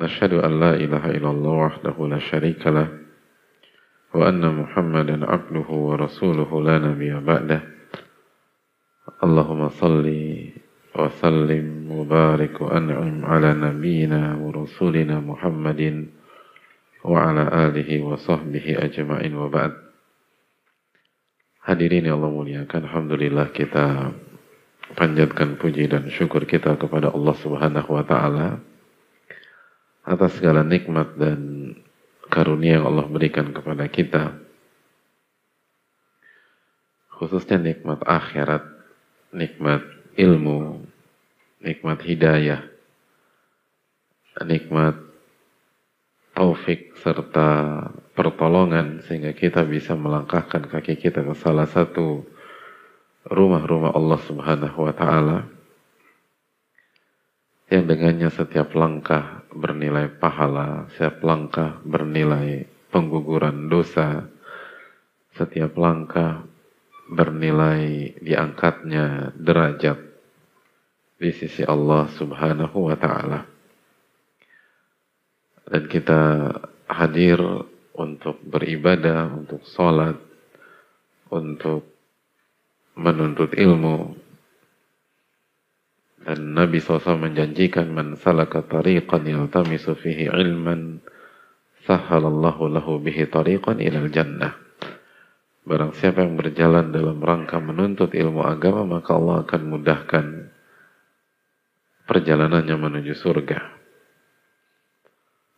نشهد أن لا إله إلا الله وحده لا شريك له وأن محمدا عبده ورسوله لا نبي بعده اللهم صل وسلم وبارك وأنعم على نبينا ورسولنا محمد وعلى آله وصحبه أجمعين وبعد Hadirin yang Allah muliakan, Alhamdulillah kita panjatkan puji dan syukur kita kepada Allah Subhanahu wa Ta'ala atas segala nikmat dan karunia yang Allah berikan kepada kita. Khususnya nikmat akhirat nikmat ilmu nikmat hidayah nikmat taufik serta pertolongan sehingga kita bisa melangkahkan kaki kita ke salah satu rumah-rumah Allah Subhanahu wa taala yang dengannya setiap langkah bernilai pahala, setiap langkah bernilai pengguguran dosa, setiap langkah bernilai diangkatnya derajat di sisi Allah Subhanahu wa taala. Dan kita hadir untuk beribadah, untuk sholat, untuk menuntut ilmu, dan Nabi SAW menjanjikan man salaka tariqan yaltamisu fihi ilman sahalallahu lahu bihi tariqan ilal jannah. Barang siapa yang berjalan dalam rangka menuntut ilmu agama maka Allah akan mudahkan perjalanannya menuju surga.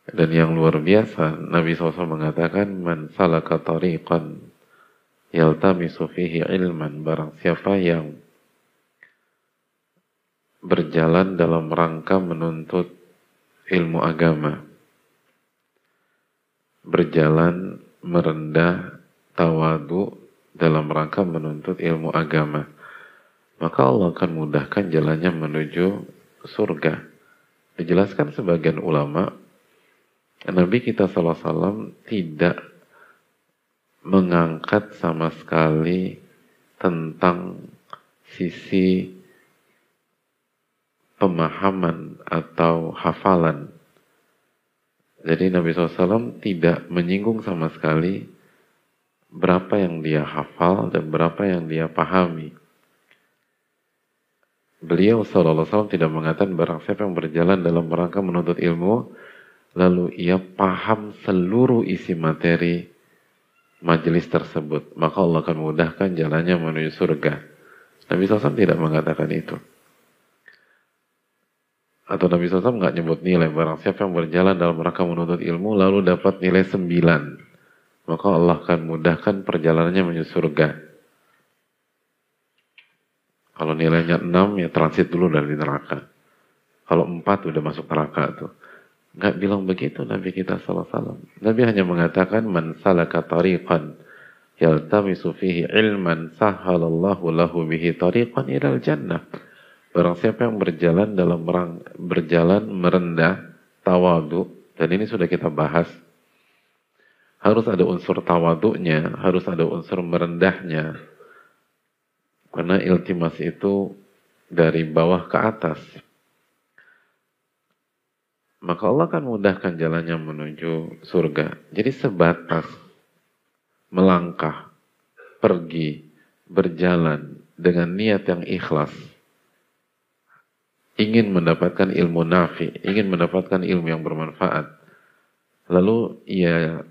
Dan yang luar biasa Nabi SAW mengatakan man salaka tariqan yaltamisu fihi ilman barang siapa yang berjalan dalam rangka menuntut ilmu agama. Berjalan merendah tawadu dalam rangka menuntut ilmu agama. Maka Allah akan mudahkan jalannya menuju surga. Dijelaskan sebagian ulama, Nabi kita SAW tidak mengangkat sama sekali tentang sisi pemahaman atau hafalan. Jadi Nabi SAW tidak menyinggung sama sekali berapa yang dia hafal dan berapa yang dia pahami. Beliau SAW tidak mengatakan barang siapa yang berjalan dalam rangka menuntut ilmu, lalu ia paham seluruh isi materi majelis tersebut, maka Allah akan mudahkan jalannya menuju surga. Nabi SAW tidak mengatakan itu atau Nabi SAW nggak nyebut nilai barang siapa yang berjalan dalam rangka menuntut ilmu lalu dapat nilai 9 maka Allah akan mudahkan perjalanannya menuju surga. Kalau nilainya 6 ya transit dulu dari neraka. Kalau 4 udah masuk neraka tuh. Nggak bilang begitu Nabi kita SAW Nabi hanya mengatakan man salaka tariqan yaltamisu fihi ilman sahalallahu lahu bihi tariqan ilal jannah Barang siapa yang berjalan dalam rang, berjalan merendah, tawadu, dan ini sudah kita bahas, harus ada unsur tawaduknya, harus ada unsur merendahnya. Karena iltimas itu dari bawah ke atas. Maka Allah akan mudahkan jalannya menuju surga. Jadi sebatas melangkah, pergi, berjalan dengan niat yang ikhlas ingin mendapatkan ilmu nafi, ingin mendapatkan ilmu yang bermanfaat. Lalu ia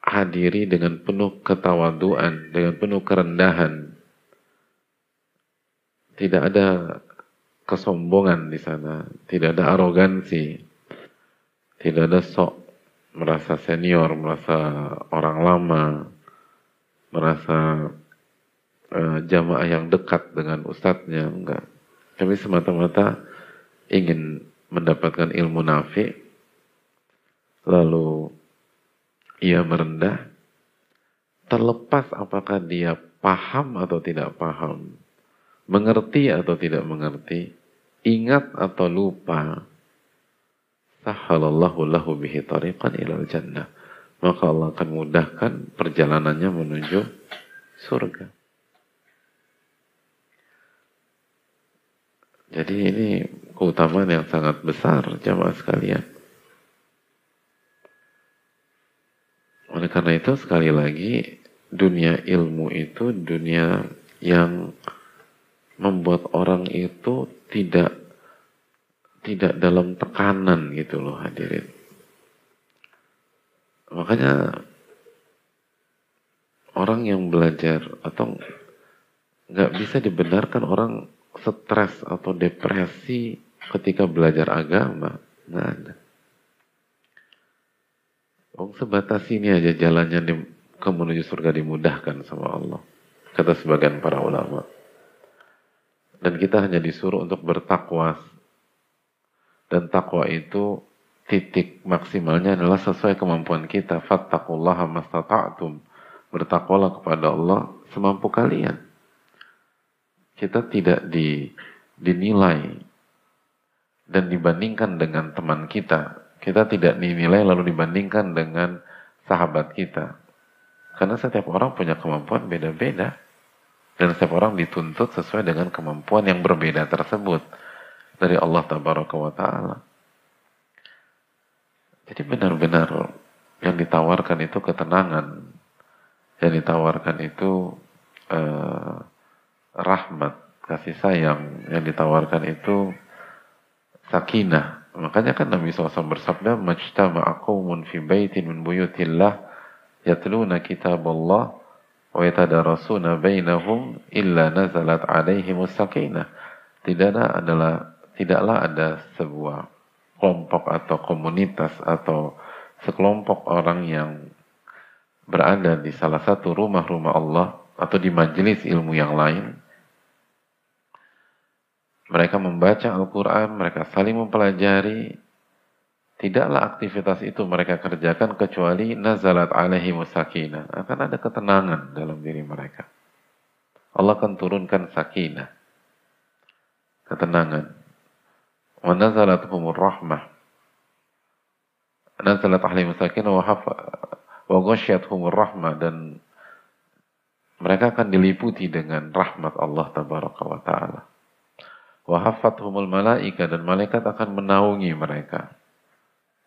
hadiri dengan penuh ketawaduan, dengan penuh kerendahan. Tidak ada kesombongan di sana, tidak ada arogansi, tidak ada sok merasa senior, merasa orang lama, merasa uh, jamaah yang dekat dengan ustadznya, enggak kami semata-mata ingin mendapatkan ilmu nafi, lalu ia merendah, terlepas apakah dia paham atau tidak paham, mengerti atau tidak mengerti, ingat atau lupa, sahalallahu lahu bihi tariqan ilal jannah. Maka Allah akan mudahkan perjalanannya menuju surga. Jadi ini keutamaan yang sangat besar jamaah sekalian. Oleh karena itu sekali lagi dunia ilmu itu dunia yang membuat orang itu tidak tidak dalam tekanan gitu loh hadirin. Makanya orang yang belajar atau nggak bisa dibenarkan orang stres atau depresi ketika belajar agama nggak ada. Oh, sebatas ini aja jalannya di, ke menuju surga dimudahkan sama Allah. Kata sebagian para ulama. Dan kita hanya disuruh untuk bertakwa. Dan takwa itu titik maksimalnya adalah sesuai kemampuan kita. Fattakullaha mastata'tum. Bertakwalah kepada Allah semampu kalian. Kita tidak di, dinilai dan dibandingkan dengan teman kita kita tidak dinilai lalu dibandingkan dengan sahabat kita. Karena setiap orang punya kemampuan beda-beda. Dan setiap orang dituntut sesuai dengan kemampuan yang berbeda tersebut. Dari Allah Tabaraka wa Ta'ala. Jadi benar-benar yang ditawarkan itu ketenangan. Yang ditawarkan itu eh, rahmat, kasih sayang. Yang ditawarkan itu sakinah, Makanya kan Nabi SAW bersabda, Majtama'a qawmun fi baitin min buyutillah yatluna kitab Allah wa yatadarasuna bainahum illa nazalat alaihim sakinah. Tidaklah adalah tidaklah ada sebuah kelompok atau komunitas atau sekelompok orang yang berada di salah satu rumah-rumah Allah atau di majelis ilmu yang lain mereka membaca Al-Quran, mereka saling mempelajari. Tidaklah aktivitas itu mereka kerjakan kecuali nazalat alaihi musakina. Akan ada ketenangan dalam diri mereka. Allah akan turunkan sakinah. Ketenangan. Wa nazalat humur rahmah. Nazalat alaihi musakina wa hafa wa rahmah dan mereka akan diliputi dengan rahmat Allah tabaraka ta'ala. Wahafathumul malaika dan malaikat akan menaungi mereka.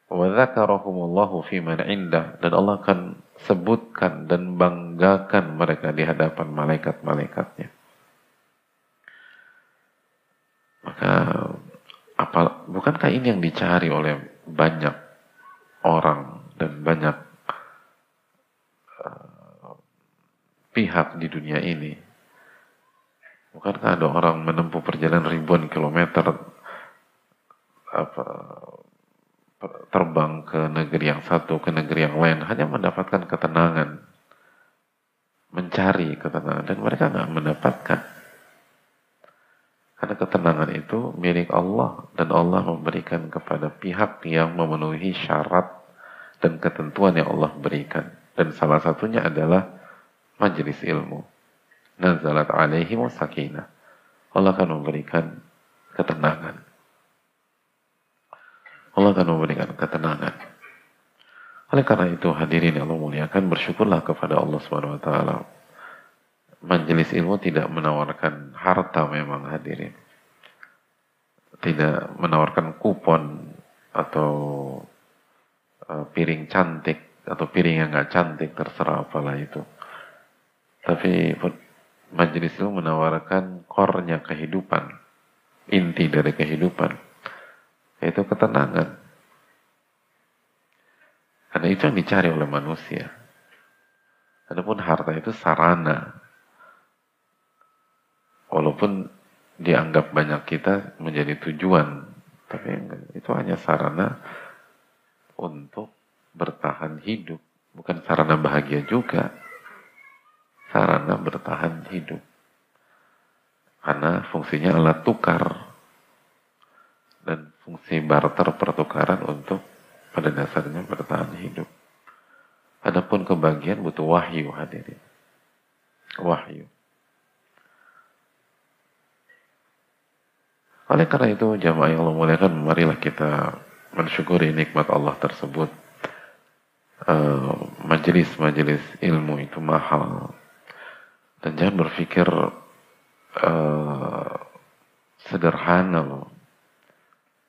Wa dzakarahumullahu fi man indah dan Allah akan sebutkan dan banggakan mereka di hadapan malaikat-malaikatnya. Maka apa bukankah ini yang dicari oleh banyak orang dan banyak uh, pihak di dunia ini? Bukankah ada orang menempuh perjalanan ribuan kilometer apa, terbang ke negeri yang satu, ke negeri yang lain, hanya mendapatkan ketenangan, mencari ketenangan, dan mereka nggak mendapatkan. Karena ketenangan itu milik Allah, dan Allah memberikan kepada pihak yang memenuhi syarat dan ketentuan yang Allah berikan. Dan salah satunya adalah majelis ilmu nazalat alaihi sakinah. Allah akan memberikan ketenangan. Allah akan memberikan ketenangan. Oleh karena itu hadirin yang Allah muliakan bersyukurlah kepada Allah Subhanahu wa taala. Majelis ilmu tidak menawarkan harta memang hadirin. Tidak menawarkan kupon atau uh, piring cantik atau piring yang nggak cantik terserah apalah itu. Tapi majelis itu menawarkan kornya kehidupan, inti dari kehidupan, yaitu ketenangan. Karena itu yang dicari oleh manusia. Adapun harta itu sarana. Walaupun dianggap banyak kita menjadi tujuan, tapi itu hanya sarana untuk bertahan hidup, bukan sarana bahagia juga sarana bertahan hidup. Karena fungsinya alat tukar dan fungsi barter pertukaran untuk pada dasarnya bertahan hidup. Adapun kebahagiaan butuh wahyu hadirin. Wahyu. Oleh karena itu jamaah yang Allah muliakan marilah kita mensyukuri nikmat Allah tersebut. Uh, majelis-majelis ilmu itu mahal dan jangan berpikir uh, sederhana loh.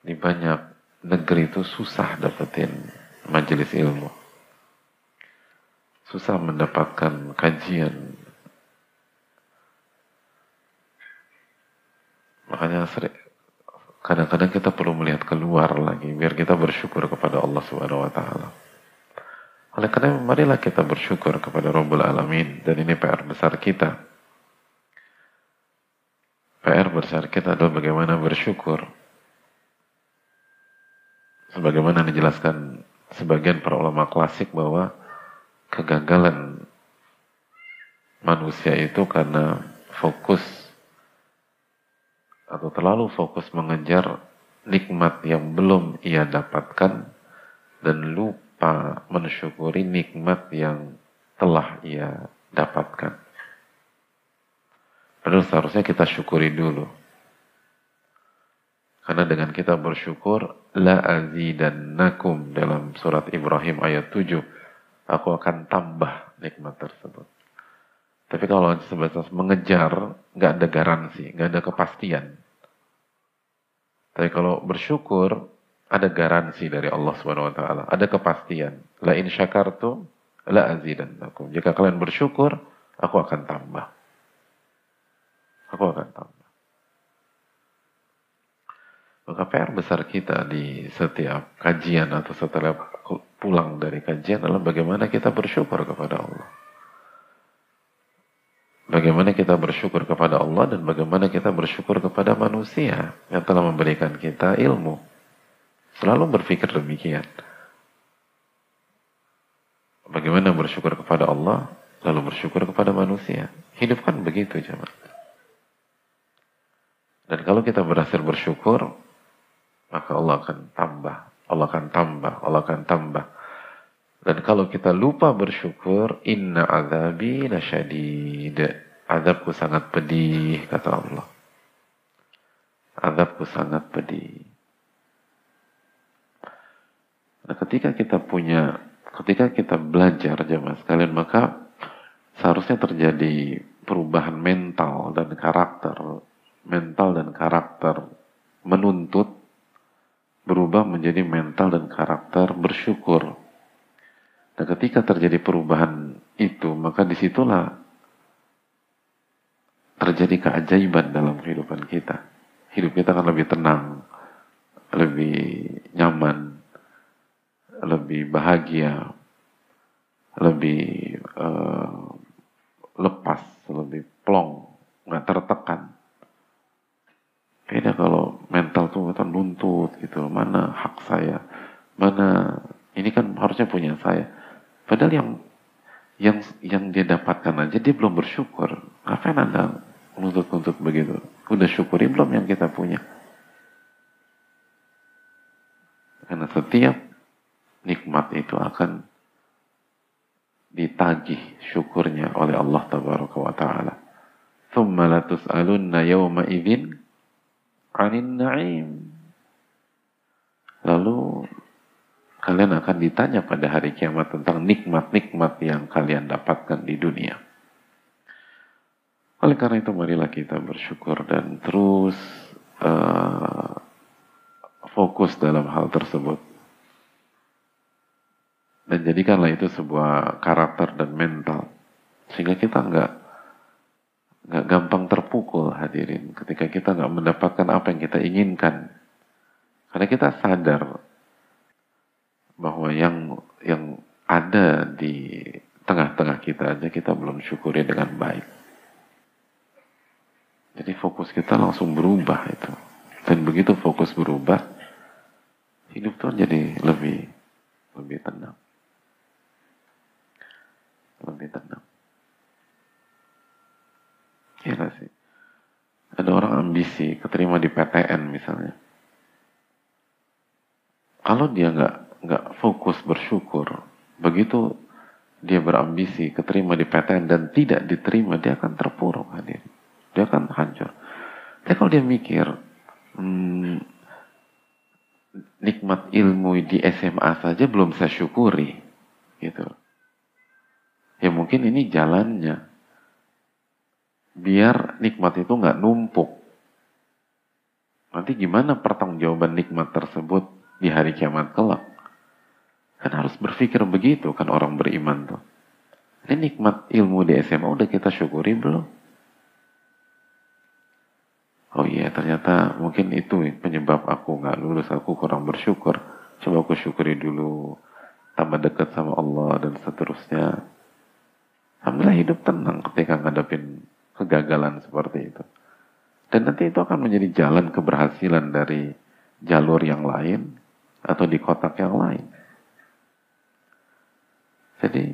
Di banyak negeri itu susah dapetin majelis ilmu. Susah mendapatkan kajian. Makanya sering, kadang-kadang kita perlu melihat keluar lagi biar kita bersyukur kepada Allah Subhanahu wa taala. Oleh karena marilah kita bersyukur kepada Rabbul Alamin dan ini PR besar kita. PR besar kita adalah bagaimana bersyukur. Sebagaimana dijelaskan sebagian para ulama klasik bahwa kegagalan manusia itu karena fokus atau terlalu fokus mengejar nikmat yang belum ia dapatkan dan lupa mensyukuri nikmat yang telah ia dapatkan. Padahal seharusnya kita syukuri dulu. Karena dengan kita bersyukur, la azidannakum dalam surat Ibrahim ayat 7, aku akan tambah nikmat tersebut. Tapi kalau sebatas mengejar, nggak ada garansi, nggak ada kepastian. Tapi kalau bersyukur, ada garansi dari Allah Subhanahu wa taala, ada kepastian. La in syakartum la azidannakum. Jika kalian bersyukur, aku akan tambah. Aku akan tambah. Maka PR besar kita di setiap kajian atau setelah pulang dari kajian adalah bagaimana kita bersyukur kepada Allah. Bagaimana kita bersyukur kepada Allah dan bagaimana kita bersyukur kepada manusia yang telah memberikan kita ilmu. Selalu berpikir demikian. Bagaimana bersyukur kepada Allah, lalu bersyukur kepada manusia. Hidup kan begitu, jemaah. Dan kalau kita berhasil bersyukur, maka Allah akan tambah, Allah akan tambah, Allah akan tambah. Dan kalau kita lupa bersyukur, inna azabi lasyadid. Azabku sangat pedih, kata Allah. Azabku sangat pedih. Nah, ketika kita punya, ketika kita belajar jemaah sekalian, maka seharusnya terjadi perubahan mental dan karakter. Mental dan karakter menuntut berubah menjadi mental dan karakter bersyukur Nah ketika terjadi perubahan itu, maka di situlah terjadi keajaiban dalam kehidupan kita. Hidup kita akan lebih tenang, lebih nyaman, lebih bahagia, lebih uh, lepas, lebih plong, nggak tertekan. Beda kalau mental tuh kita nuntut gitu, mana hak saya, mana ini kan harusnya punya saya Padahal yang yang yang dia dapatkan aja dia belum bersyukur. Ngapain anda menuntut-nuntut begitu? Udah syukuri belum yang kita punya? Karena setiap nikmat itu akan ditagih syukurnya oleh Allah tabaraka wa taala. Thumma la tus'alunna yawma idzin 'anil na'im. Lalu kalian akan ditanya pada hari kiamat tentang nikmat-nikmat yang kalian dapatkan di dunia. Oleh karena itu marilah kita bersyukur dan terus uh, fokus dalam hal tersebut dan jadikanlah itu sebuah karakter dan mental. Sehingga kita nggak nggak gampang terpukul hadirin ketika kita nggak mendapatkan apa yang kita inginkan. Karena kita sadar bahwa yang yang ada di tengah-tengah kita aja kita belum syukuri dengan baik. Jadi fokus kita langsung berubah itu. Dan begitu fokus berubah, hidup tuh jadi lebih lebih tenang. Lebih tenang. Iya sih? Ada orang ambisi, keterima di PTN misalnya. Kalau dia nggak nggak fokus bersyukur, begitu dia berambisi keterima di PTN dan tidak diterima, dia akan terpuruk hadir. Dia akan hancur. Tapi kalau dia mikir, hmm, nikmat ilmu di SMA saja belum saya syukuri, gitu. Ya mungkin ini jalannya. Biar nikmat itu nggak numpuk. Nanti gimana pertanggungjawaban nikmat tersebut di hari kiamat kelak? Kan harus berpikir begitu kan orang beriman tuh. Ini nikmat ilmu di SMA udah kita syukuri belum? Oh iya ternyata mungkin itu penyebab aku nggak lulus, aku kurang bersyukur. Coba aku syukuri dulu, tambah dekat sama Allah dan seterusnya. Alhamdulillah hidup tenang ketika ngadepin kegagalan seperti itu. Dan nanti itu akan menjadi jalan keberhasilan dari jalur yang lain atau di kotak yang lain. Jadi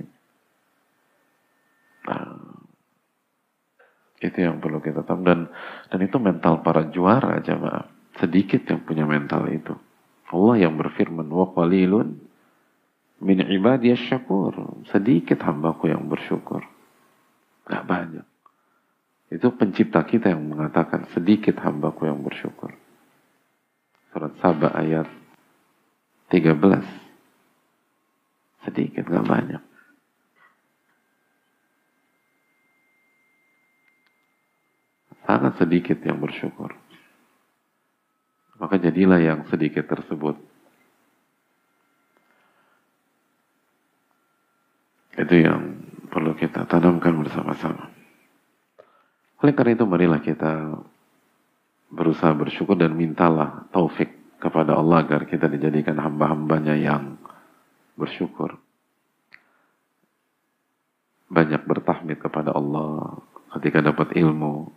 nah, itu yang perlu kita tahu dan dan itu mental para juara jemaah. Sedikit yang punya mental itu. Allah yang berfirman wa qalilun min ibadiyas syakur. Sedikit hambaku yang bersyukur. Gak banyak. Itu pencipta kita yang mengatakan sedikit hambaku yang bersyukur. Surat Sabah ayat 13. Sedikit, gak banyak. Sangat sedikit yang bersyukur. Maka jadilah yang sedikit tersebut Itu yang perlu kita tanamkan bersama-sama. Oleh karena itu marilah kita berusaha bersyukur dan mintalah taufik kepada Allah agar kita dijadikan hamba-hambanya yang bersyukur. Banyak bertahmid kepada Allah ketika dapat ilmu.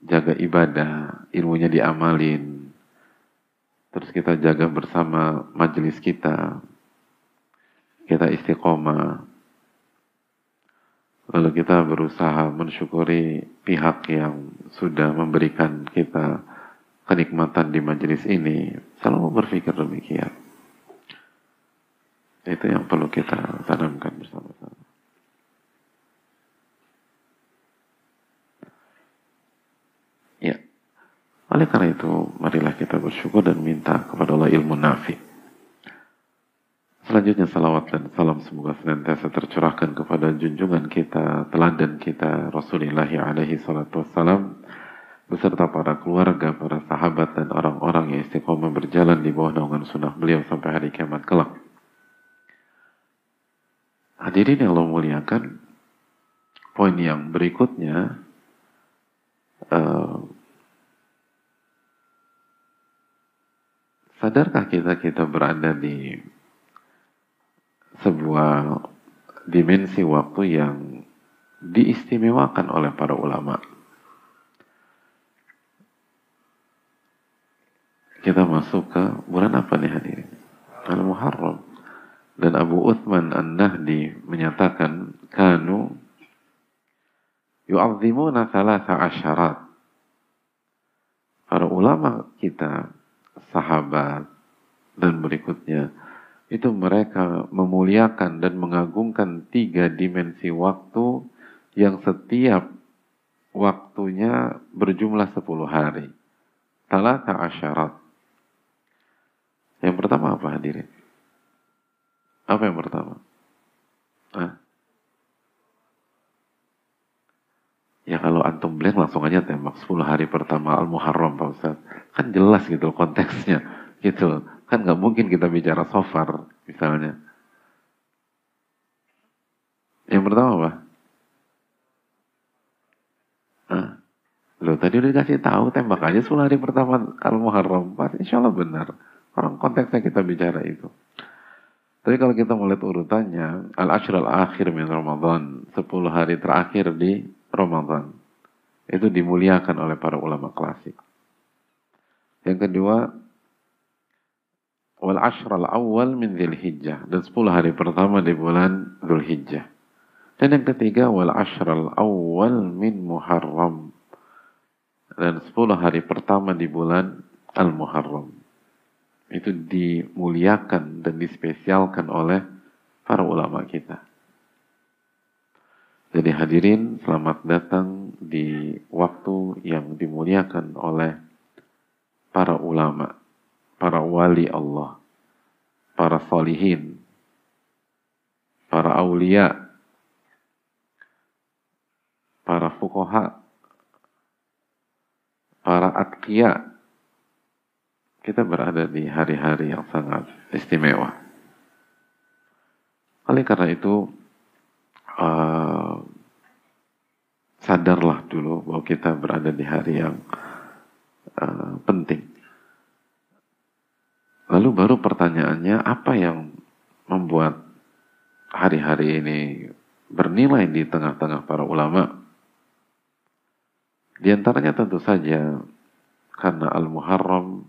Jaga ibadah, ilmunya diamalin. Terus kita jaga bersama majelis kita, kita istiqomah, lalu kita berusaha mensyukuri pihak yang sudah memberikan kita kenikmatan di majelis ini, selalu berpikir demikian. Itu yang perlu kita tanamkan bersama-sama. Ya. Oleh karena itu, marilah kita bersyukur dan minta kepada Allah ilmu nafi. Selanjutnya salawat dan salam semoga senantiasa tercurahkan kepada junjungan kita, teladan kita, Rasulullah alaihi salatu wassalam, beserta para keluarga, para sahabat dan orang-orang yang istiqomah berjalan di bawah naungan sunnah beliau sampai hari kiamat kelak. Hadirin yang Allah muliakan, poin yang berikutnya, uh, sadarkah kita kita berada di sebuah dimensi waktu yang diistimewakan oleh para ulama. Kita masuk ke bulan apa nih hadirin? Al-Muharram. Dan Abu Uthman An-Nahdi menyatakan kanu yu'azzimuna thalatha asyarat. Para ulama kita, sahabat, dan berikutnya itu mereka memuliakan dan mengagungkan tiga dimensi waktu yang setiap waktunya berjumlah sepuluh hari. Talata asyarat. Yang pertama apa hadirin? Apa yang pertama? Hah? Ya kalau antum blank langsung aja tembak 10 hari pertama Al-Muharram Pak Ustaz. Kan jelas gitu konteksnya. Gitu. Kan nggak mungkin kita bicara so far, misalnya. Yang pertama apa? Hah? Loh, tadi udah dikasih tahu tembak aja 10 hari pertama Al-Muharram. Insya Allah benar. Orang konteksnya kita bicara itu. Tapi kalau kita melihat urutannya, Al-Ashr al-Akhir min Ramadan, 10 hari terakhir di Ramadan. Itu dimuliakan oleh para ulama klasik. Yang kedua, wal ashral awal min dhil hijjah dan 10 hari pertama di bulan dhul hijjah. Dan yang ketiga wal ashral awal min muharram. Dan 10 hari pertama di bulan al muharram itu dimuliakan dan dispesialkan oleh para ulama kita. Jadi hadirin selamat datang di waktu yang dimuliakan oleh para ulama, para wali Allah, para salihin, para aulia, para fukoha, para atqiya. Kita berada di hari-hari yang sangat istimewa. Oleh karena itu, uh, sadarlah dulu bahwa kita berada di hari yang uh, penting. Lalu baru pertanyaannya, apa yang membuat hari-hari ini bernilai di tengah-tengah para ulama? Di antaranya tentu saja karena Al-Muharram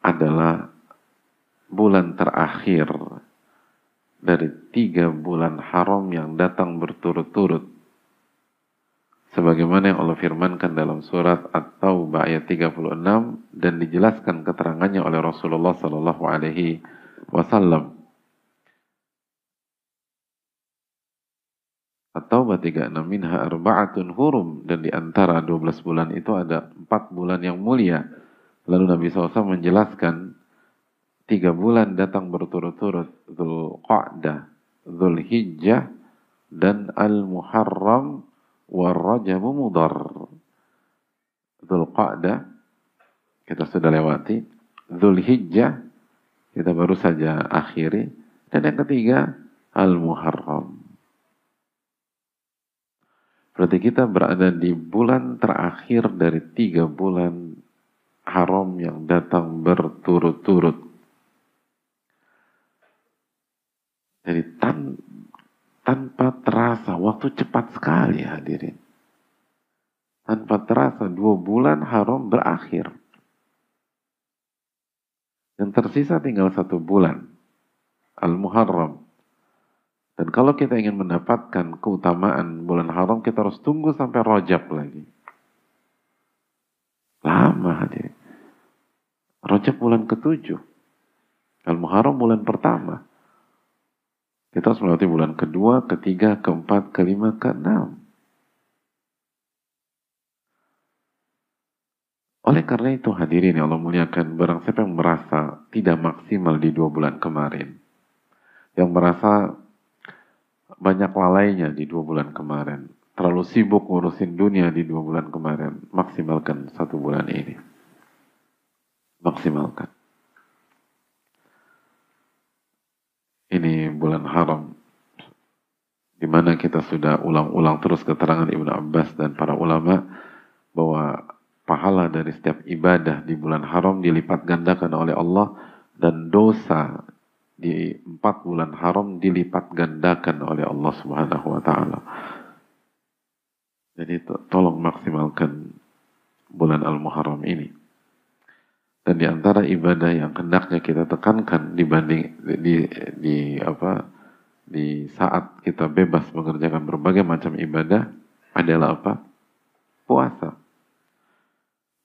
adalah bulan terakhir dari tiga bulan haram yang datang berturut-turut. Sebagaimana yang Allah firmankan dalam surat At-Taubah ayat 36 dan dijelaskan keterangannya oleh Rasulullah Sallallahu Alaihi Wasallam. At-Taubah 36 minha arba'atun hurum dan di antara 12 bulan itu ada empat bulan yang mulia. Lalu Nabi SAW menjelaskan tiga bulan datang berturut-turut Dhul Qa'dah, Dhul Hijjah, dan Al-Muharram Rajabu Mudar. Dhul kita sudah lewati. Dhul Hijjah kita baru saja akhiri. Dan yang ketiga Al-Muharram. Berarti kita berada di bulan terakhir dari tiga bulan haram yang datang berturut-turut. Jadi tan tanpa terasa, waktu cepat sekali hadirin. Tanpa terasa dua bulan haram berakhir. Yang tersisa tinggal satu bulan. Al-Muharram. Dan kalau kita ingin mendapatkan keutamaan bulan haram, kita harus tunggu sampai rojab lagi. Lama hadirin. Rojab bulan ketujuh. Al-Muharram bulan pertama. Kita harus melewati bulan kedua, ketiga, keempat, kelima, keenam. Oleh karena itu hadirin yang Allah muliakan, barang siapa yang merasa tidak maksimal di dua bulan kemarin, yang merasa banyak lalainya di dua bulan kemarin, terlalu sibuk ngurusin dunia di dua bulan kemarin, maksimalkan satu bulan ini. Maksimalkan. ini bulan haram di mana kita sudah ulang-ulang terus keterangan Ibnu Abbas dan para ulama bahwa pahala dari setiap ibadah di bulan haram dilipat gandakan oleh Allah dan dosa di empat bulan haram dilipat gandakan oleh Allah Subhanahu wa taala. Jadi tolong maksimalkan bulan Al-Muharram ini. Dan di antara ibadah yang hendaknya kita tekankan dibanding di, di apa di saat kita bebas mengerjakan berbagai macam ibadah adalah apa? Puasa.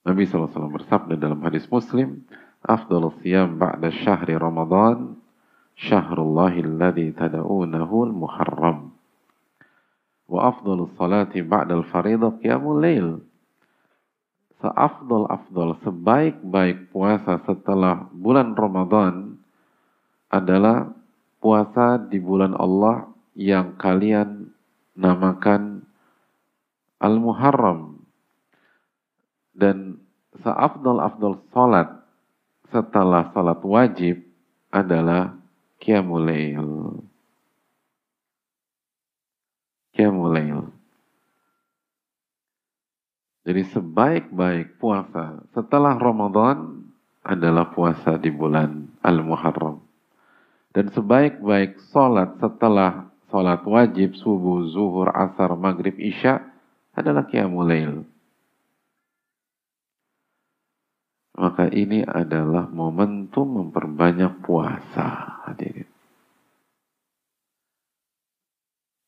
Nabi SAW bersabda dalam hadis Muslim, "Afdal siyam ba'da syahri Ramadan, syahrullahi alladhi tada'unahu al-muharram." Wa afdal salati ba'da al-faridah qiyamul lail seafdol-afdol, sebaik-baik puasa setelah bulan Ramadan adalah puasa di bulan Allah yang kalian namakan Al-Muharram. Dan seafdol-afdol salat setelah salat wajib adalah Qiyamul Lail. Qiyamul Lail. Jadi sebaik-baik puasa setelah Ramadan adalah puasa di bulan Al-Muharram. Dan sebaik-baik sholat setelah sholat wajib subuh, zuhur, asar, maghrib, isya adalah qiyamul lail. Maka ini adalah momentum memperbanyak puasa hadirin.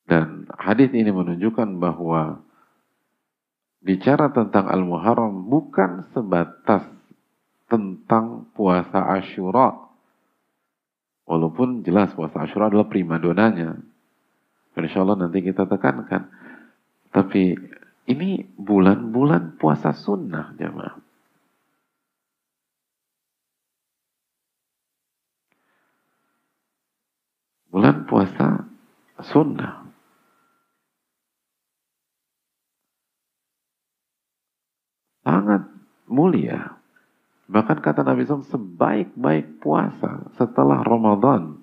Dan hadis ini menunjukkan bahwa bicara tentang Al-Muharram bukan sebatas tentang puasa Ashura. Walaupun jelas puasa Ashura adalah prima donanya. Insya Allah nanti kita tekankan. Tapi ini bulan-bulan puasa sunnah jemaah. Bulan puasa sunnah. Sangat mulia. Bahkan kata Nabi SAW, sebaik-baik puasa setelah Ramadan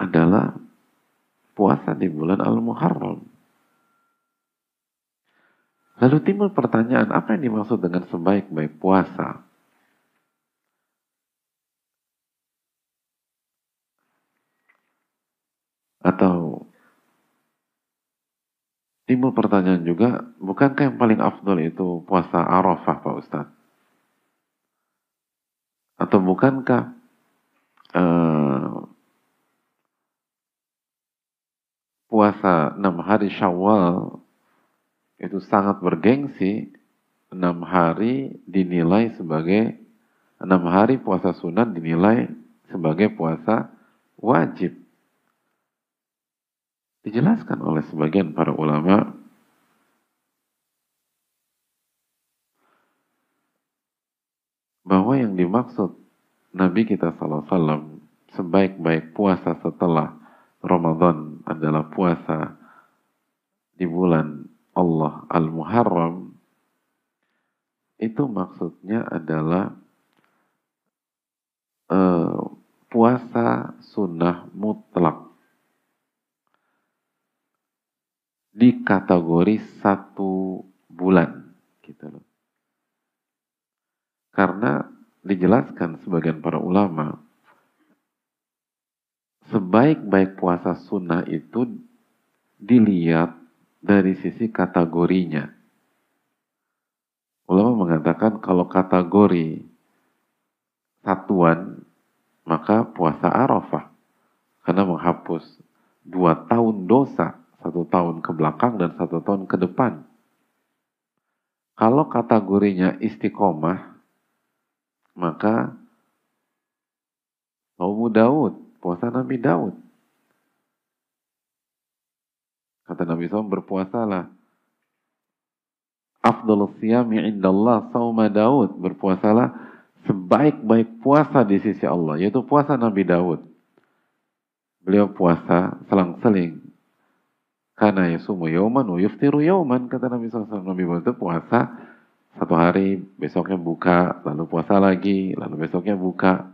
adalah puasa di bulan Al-Muharram. Lalu timbul pertanyaan, apa yang dimaksud dengan sebaik-baik puasa? Atau timbul pertanyaan juga, bukankah yang paling afdol itu puasa Arafah Pak Ustadz? Atau bukankah uh, puasa enam hari Syawal itu sangat bergengsi, enam hari dinilai sebagai enam hari puasa sunat dinilai sebagai puasa wajib. Dijelaskan oleh sebagian para ulama. Bahwa yang dimaksud Nabi kita SAW sebaik-baik puasa setelah Ramadan adalah puasa di bulan Allah Al-Muharram itu maksudnya adalah uh, puasa sunnah mutlak di kategori satu bulan gitu loh. Karena dijelaskan sebagian para ulama sebaik-baik puasa sunnah itu dilihat dari sisi kategorinya. Ulama mengatakan kalau kategori satuan, maka puasa Arafah. Karena menghapus dua tahun dosa, satu tahun ke belakang dan satu tahun ke depan. Kalau kategorinya istiqomah, maka Saumu Daud Puasa Nabi Daud. Kata Nabi SAW, berpuasalah. Afdal siyami indallah sauma Daud. Berpuasalah sebaik-baik puasa di sisi Allah. Yaitu puasa Nabi Daud. Beliau puasa selang-seling. Karena yasumu yauman wa yuftiru yauman. Kata Nabi SAW. Nabi Daud itu puasa satu hari, besoknya buka, lalu puasa lagi, lalu besoknya buka.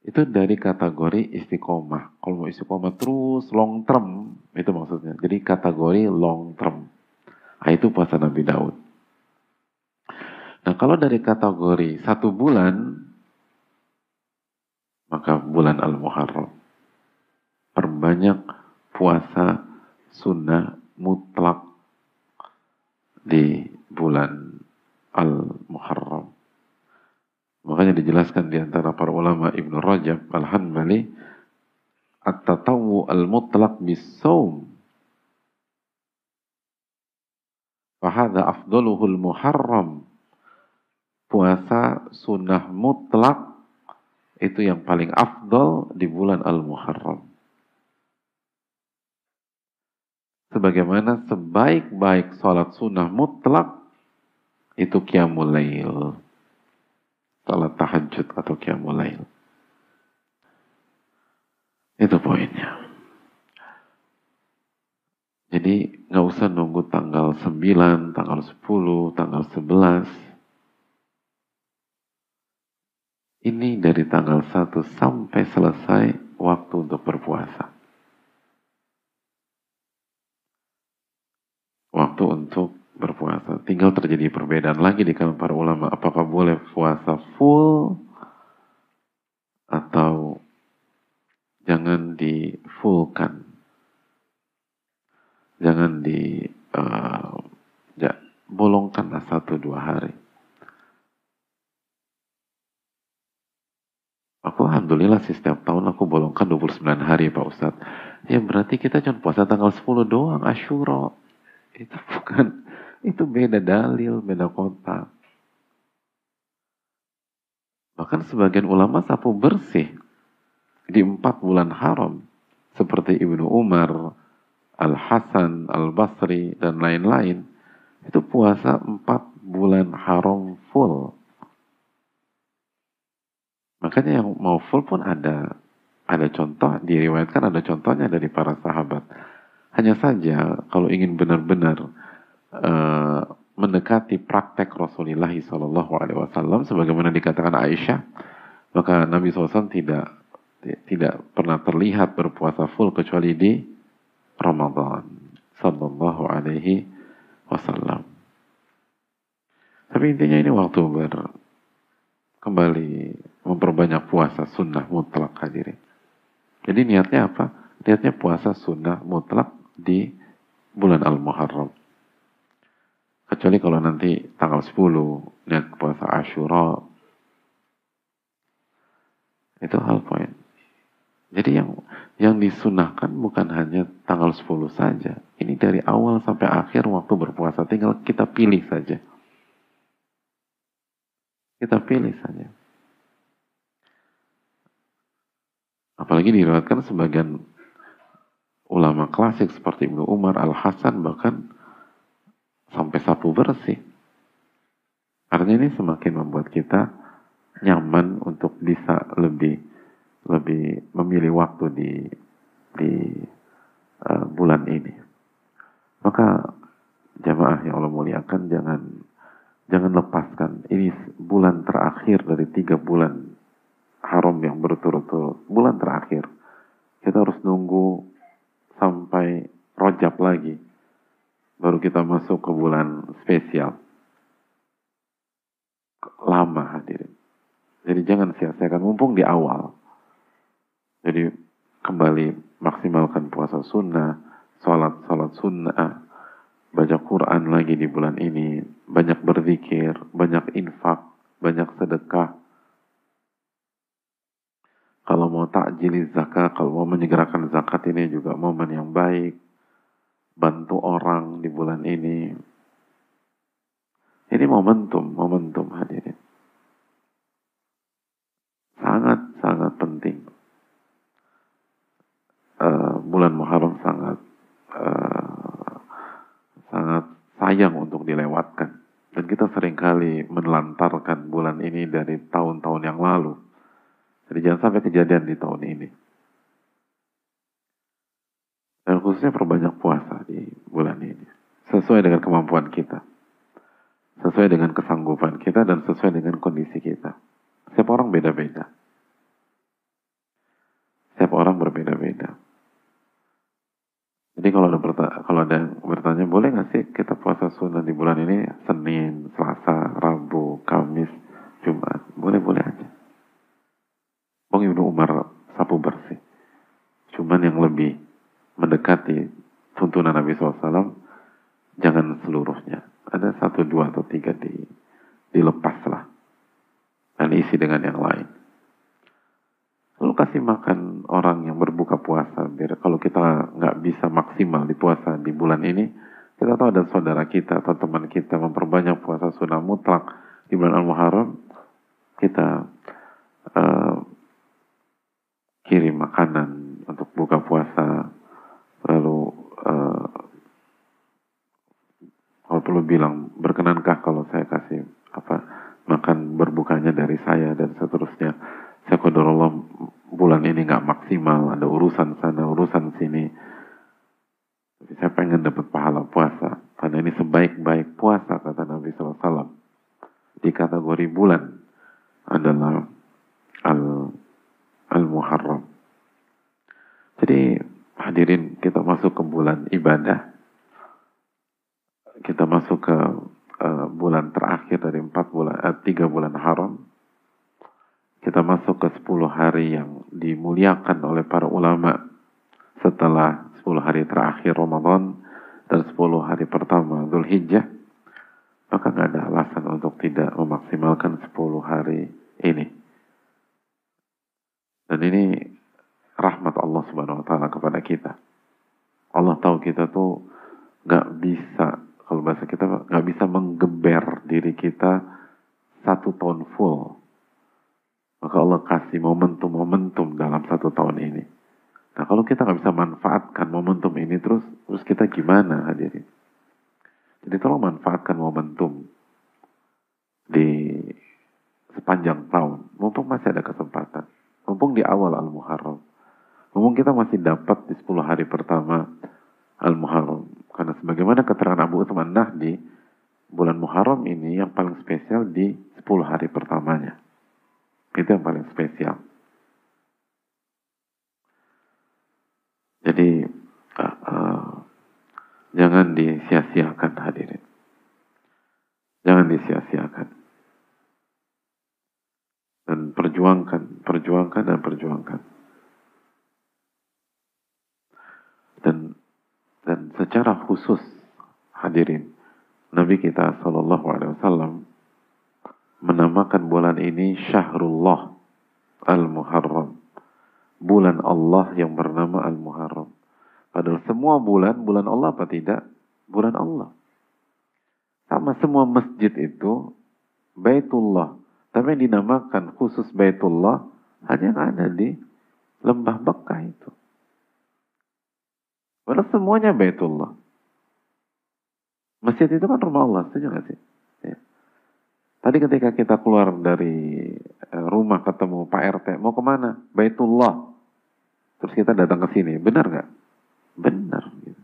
Itu dari kategori istiqomah. Kalau mau istiqomah terus long term, itu maksudnya. Jadi kategori long term. Nah, itu puasa Nabi Daud. Nah kalau dari kategori satu bulan, maka bulan Al-Muharram. Perbanyak puasa sunnah mutlak di bulan Al-Muharram. Makanya dijelaskan di antara para ulama Ibnu Rajab Al-Hanbali At-tatawu al-mutlaq bis-sawm Fahada afdaluhul muharram Puasa sunnah mutlak itu yang paling afdal di bulan Al-Muharram. Sebagaimana sebaik-baik sholat sunnah mutlak itu qiyamul lail salat tahajud atau qiyamul lail. Itu poinnya. Jadi nggak usah nunggu tanggal 9, tanggal 10, tanggal 11. Ini dari tanggal 1 sampai selesai waktu untuk berpuasa. Waktu untuk berpuasa. Tinggal terjadi perbedaan lagi di kalangan para ulama. Apakah boleh puasa full atau jangan di fullkan. Jangan di uh, ya, bolongkanlah satu dua hari. Aku alhamdulillah sih setiap tahun aku bolongkan 29 hari Pak Ustadz. Ya berarti kita cuma puasa tanggal 10 doang, Ashura. Itu bukan Itu beda dalil, beda kota. Bahkan sebagian ulama sapu bersih di empat bulan haram. Seperti Ibnu Umar, Al-Hasan, Al-Basri, dan lain-lain. Itu puasa empat bulan haram full. Makanya yang mau full pun ada ada contoh, diriwayatkan ada contohnya dari para sahabat. Hanya saja kalau ingin benar-benar uh, mendekati praktek Rasulullah Shallallahu Alaihi sebagaimana dikatakan Aisyah maka Nabi SAW tidak tidak pernah terlihat berpuasa full kecuali di Ramadan Sallallahu Alaihi Wasallam. Tapi intinya ini waktu ber kembali memperbanyak puasa sunnah mutlak hadirin. Jadi niatnya apa? Niatnya puasa sunnah mutlak di bulan Al-Muharram. Kecuali kalau nanti tanggal 10 niat puasa Ashura itu hal poin. Jadi yang yang disunahkan bukan hanya tanggal 10 saja. Ini dari awal sampai akhir waktu berpuasa. Tinggal kita pilih saja. Kita pilih saja. Apalagi diriwayatkan sebagian ulama klasik seperti Ibnu Umar, Al-Hasan bahkan sampai sapu bersih. Artinya ini semakin membuat kita nyaman untuk bisa lebih lebih memilih waktu di di uh, bulan ini. Maka jamaah yang Allah muliakan jangan jangan lepaskan ini bulan terakhir dari tiga bulan haram yang berturut-turut bulan terakhir kita harus nunggu sampai rojab lagi baru kita masuk ke bulan spesial. Lama hadirin. Jadi jangan sia-siakan, mumpung di awal. Jadi kembali maksimalkan puasa sunnah, sholat-sholat sunnah, baca Quran lagi di bulan ini, banyak berzikir, banyak infak, banyak sedekah. Kalau mau takjil zakat, kalau mau menyegerakan zakat ini juga momen yang baik bantu orang di bulan ini. Ini momentum, momentum hadirin. Sangat, sangat penting. Uh, bulan Muharram sangat, uh, sangat sayang untuk dilewatkan. Dan kita sering kali menelantarkan bulan ini dari tahun-tahun yang lalu. Jadi jangan sampai kejadian di tahun ini. Dan khususnya perbanyak puasa di bulan ini. Sesuai dengan kemampuan kita. Sesuai dengan kesanggupan kita dan sesuai dengan kondisi kita. Setiap orang beda-beda. Setiap orang berbeda-beda. Jadi kalau ada, kalau ada yang bertanya, boleh nggak sih kita puasa sunnah di bulan ini Senin, Selasa, Rabu, Kamis, Jumat? Boleh-boleh aja. Bang Ibnu Umar sapu bersih. Cuman yang lebih mendekati tuntunan Nabi SAW, jangan seluruhnya. Ada satu, dua, atau tiga di, dilepaslah. Dan isi dengan yang lain. Lalu kasih makan orang yang berbuka puasa. Biar kalau kita nggak bisa maksimal di puasa di bulan ini, kita tahu ada saudara kita atau teman kita memperbanyak puasa sunnah mutlak di bulan Al-Muharram, kita uh, makanan untuk buka puasa. Lalu uh, kalau perlu bilang berkenankah kalau saya kasih apa makan berbukanya dari saya dan seterusnya. Saya Allah bulan ini nggak maksimal ada urusan sana urusan sini. Tapi saya pengen dapat pahala puasa. Karena ini sebaik-baik puasa kata Nabi SAW di kategori bulan lembah Bekah itu. Padahal semuanya Baitullah. Masjid itu kan rumah Allah, setuju gak sih? Ya. Tadi ketika kita keluar dari eh, rumah ketemu Pak RT, mau ke mana? Baitullah. Terus kita datang ke sini, benar nggak? Benar. Gitu.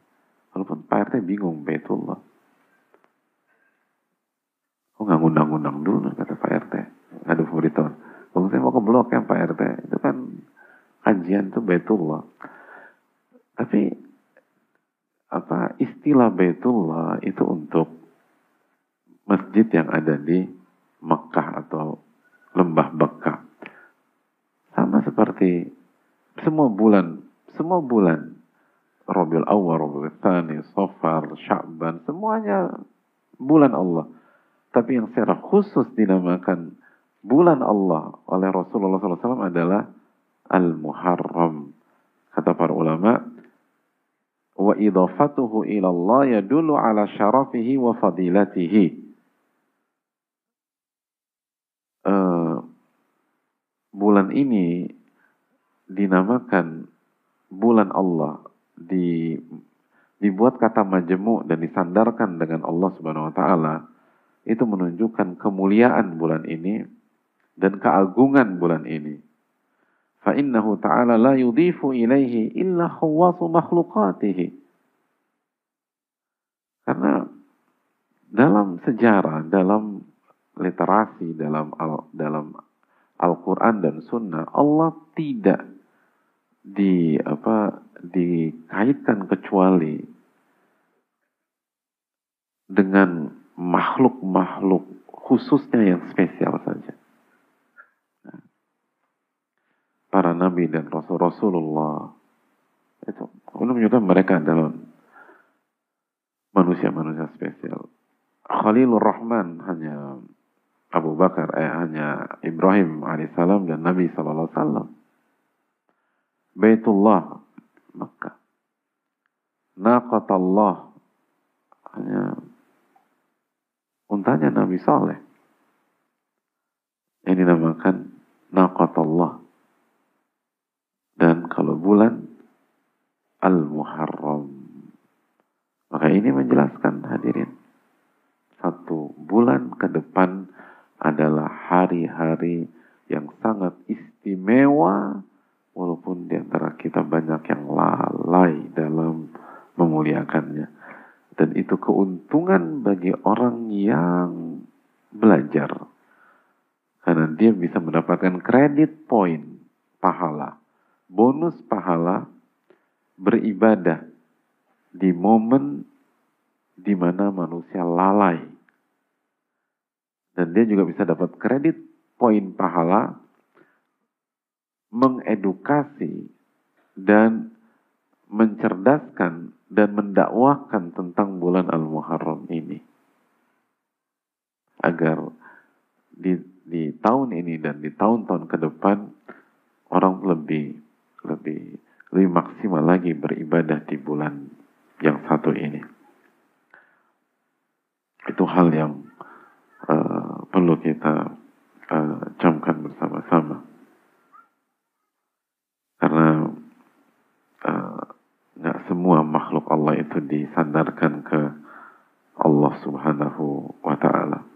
Walaupun Pak RT bingung, Baitullah. Oh nggak ngundang-undang dulu kata Pak RT. Ada pemberitahuan. Bang saya mau ke blok ya Pak RT. Kajian itu Baitullah. Tapi apa istilah Baitullah itu untuk masjid yang ada di Mekah atau lembah Bekah. Sama seperti semua bulan, semua bulan Rabiul Awal, Rabiul Tsani, Safar, Sya'ban, semuanya bulan Allah. Tapi yang secara khusus dinamakan bulan Allah oleh Rasulullah SAW adalah Al-Muharram. Kata para ulama, wa idafatuhu ila Allah yadullu ala syarafihi wa fadilatihi. Uh, bulan ini dinamakan bulan Allah di dibuat kata majemu dan disandarkan dengan Allah Subhanahu wa taala itu menunjukkan kemuliaan bulan ini dan keagungan bulan ini. Innahu ta'ala la yudhifu ilaihi illa khawasu makhluqatihi. Karena dalam sejarah, dalam literasi, dalam al, dalam Al-Quran dan Sunnah, Allah tidak di apa dikaitkan kecuali dengan makhluk-makhluk khususnya yang spesial saja. Para nabi dan rasul Rasulullah itu menunjukkan mereka adalah manusia-manusia spesial. Khalilur Rahman hanya Abu Bakar, eh, hanya Ibrahim alaihissalam dan Nabi sallallahu wasallam. Baitullah Mekah. Naqatallah hanya untanya Nabi Saleh. Ini dinamakan Naqatallah. Dan kalau bulan Al-Muharram. Maka ini menjelaskan hadirin. Satu bulan ke depan adalah hari-hari yang sangat istimewa walaupun di antara kita banyak yang lalai dalam memuliakannya. Dan itu keuntungan bagi orang yang belajar. Karena dia bisa mendapatkan kredit poin pahala. Bonus pahala beribadah di momen di mana manusia lalai. Dan dia juga bisa dapat kredit poin pahala mengedukasi dan mencerdaskan dan mendakwahkan tentang bulan Al-Muharram ini. Agar di, di tahun ini dan di tahun-tahun ke depan orang lebih lebih lebih maksimal lagi beribadah di bulan yang satu ini. Itu hal yang uh, perlu kita uh, camkan bersama-sama. Karena eh, nggak uh, semua makhluk Allah itu disandarkan ke Allah Subhanahu wa Ta'ala.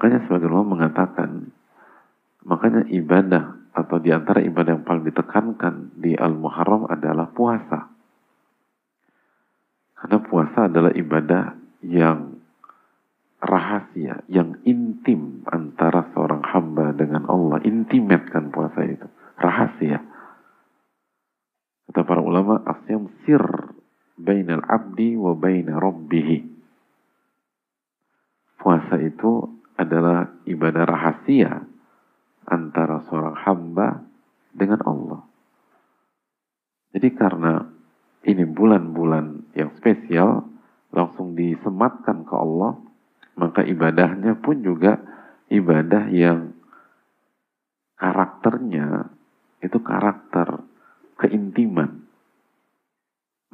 Makanya sebagian ulama mengatakan, makanya ibadah atau di antara ibadah yang paling ditekankan di Al-Muharram adalah puasa. Karena puasa adalah ibadah yang rahasia, yang intim antara seorang hamba dengan Allah. Intimate kan puasa itu. Rahasia. Kata para ulama, asyam sir bainal abdi wa baina rabbihi. Puasa itu adalah ibadah rahasia antara seorang hamba dengan Allah. Jadi karena ini bulan-bulan yang spesial, langsung disematkan ke Allah, maka ibadahnya pun juga ibadah yang karakternya itu karakter keintiman.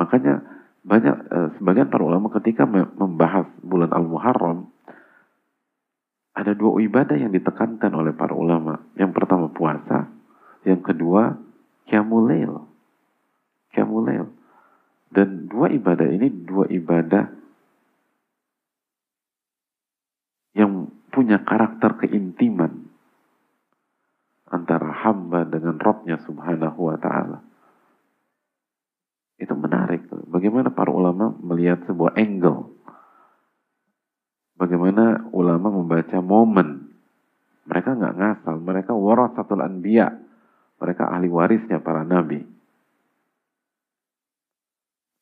Makanya banyak eh, sebagian para ulama ketika membahas bulan Al-Muharram ada dua ibadah yang ditekankan oleh para ulama. Yang pertama puasa, yang kedua qiyamul Qiyamul Dan dua ibadah ini dua ibadah yang punya karakter keintiman antara hamba dengan Robnya subhanahu wa ta'ala. Itu menarik. Bagaimana para ulama melihat sebuah angle Bagaimana ulama membaca momen. Mereka nggak ngasal, mereka warasatul anbiya. Mereka ahli warisnya para nabi.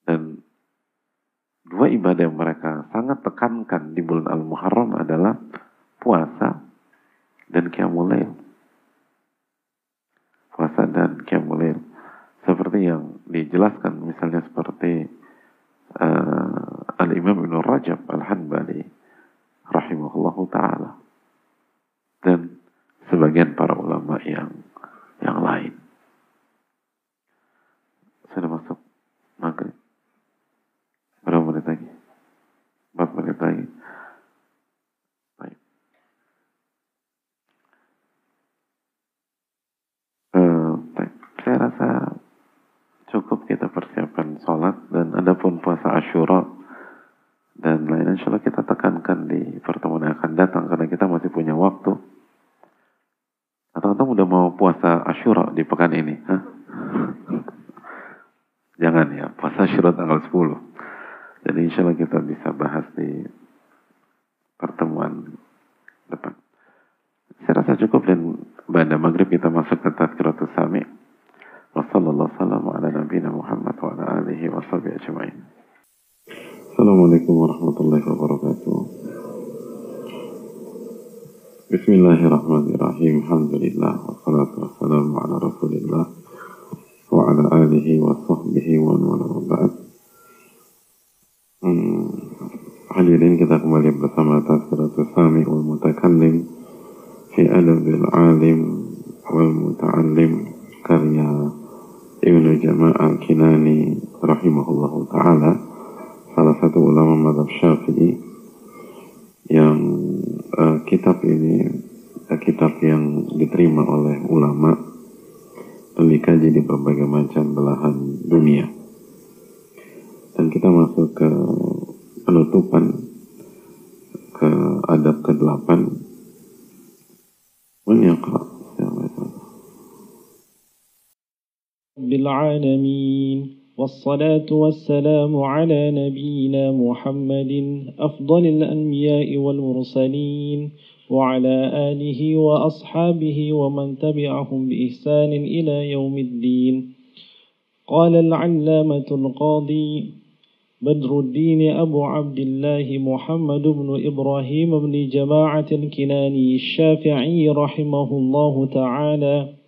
Dan dua ibadah yang mereka sangat tekankan di bulan Al-Muharram adalah puasa dan qiyamul Puasa dan qiyamul Seperti yang dijelaskan misalnya seperti uh, Al-Imam Ibn Rajab Al-Hanbali rahimahullahu taala dan sebagian para ulama yang yang lain. Sudah masuk maghrib. Berapa menit lagi? Empat menit lagi. Baik. Uh, baik. Saya rasa cukup kita persiapan sholat dan adapun puasa Ashura dan lain insya Allah kita tekankan di pertemuan yang akan datang karena kita masih punya waktu. Atau atau udah mau puasa Ashura di pekan ini Hah? jangan ya puasa Ashura tanggal 10 jadi insya Allah kita bisa bahas di pertemuan depan. Saya rasa cukup dan pada maghrib kita masuk ke tadkiratus sami. Wassalamualaikum warahmatullahi wabarakatuh Assalamualaikum warahmatullahi wabarakatuh. Bismillahirrahmanirrahim. Alhamdulillah. Wassalatu wassalamu ala rasulillah. Wa ala alihi wa sahbihi wa wa ba'd. Hmm. Hadirin kita kembali bersama Tazkiratul Sami wal Mutakallim fi adabil alim wal muta'allim karya Ibnu Jama'al Kinani rahimahullahu ta'ala salah satu ulama madhab syafi'i yang uh, kitab ini uh, kitab yang diterima oleh ulama dan dikaji di berbagai macam belahan dunia. Dan kita masuk ke penutupan ke adab ke-8 Menyaqa Bil والصلاة والسلام على نبينا محمد أفضل الأنبياء والمرسلين وعلى آله وأصحابه ومن تبعهم بإحسان إلى يوم الدين. قال العلامة القاضي بدر الدين أبو عبد الله محمد بن إبراهيم بن جماعة الكناني الشافعي رحمه الله تعالى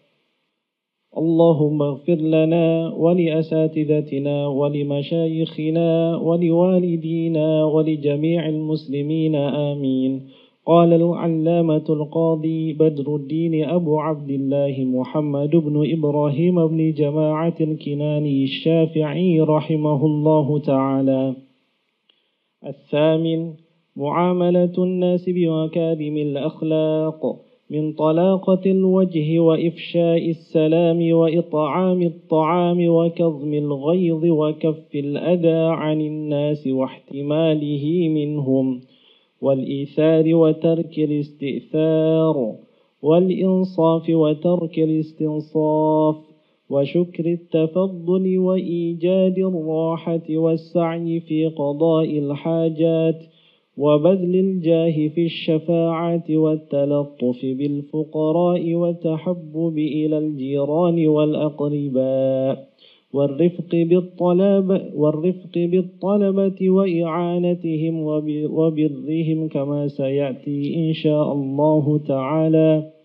اللهم اغفر لنا ولأساتذتنا ولمشايخنا ولوالدينا ولجميع المسلمين آمين. قال العلامة القاضي بدر الدين أبو عبد الله محمد بن إبراهيم بن جماعة الكناني الشافعي رحمه الله تعالى. الثامن معاملة الناس بمكارم الأخلاق. من طلاقة الوجه وإفشاء السلام وإطعام الطعام وكظم الغيظ وكف الأذى عن الناس واحتماله منهم والإيثار وترك الاستئثار والإنصاف وترك الاستنصاف وشكر التفضل وإيجاد الراحة والسعي في قضاء الحاجات وبذل الجاه في الشفاعة والتلطف بالفقراء والتحبب إلى الجيران والأقرباء والرفق بالطلب والرفق بالطلبة وإعانتهم وبرهم كما سيأتي إن شاء الله تعالى.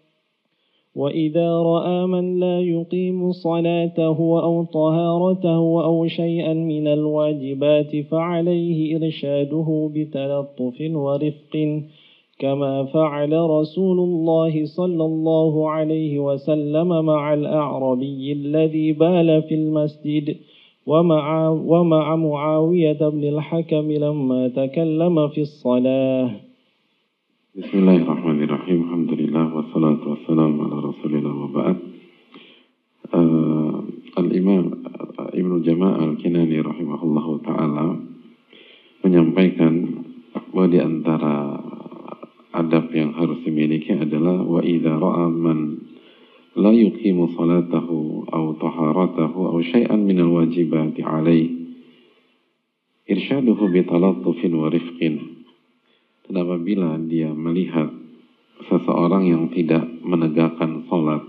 وإذا رأى من لا يقيم صلاته أو طهارته أو شيئا من الواجبات فعليه إرشاده بتلطف ورفق كما فعل رسول الله صلى الله عليه وسلم مع الأعربي الذي بال في المسجد ومع, ومع معاوية بن الحكم لما تكلم في الصلاة Bismillahirrahmanirrahim. Alhamdulillah Jama'ah Al-Kinani rahimahullah taala menyampaikan bahwa di antara adab yang harus dimiliki adalah wa idza ra'a man la yuqimu salatahu aw taharatahu aw syai'an min al-wajibati alayhi irsyaduhu bi talattufin wa rifqin. Dan apabila dia melihat seseorang yang tidak menegakkan sholat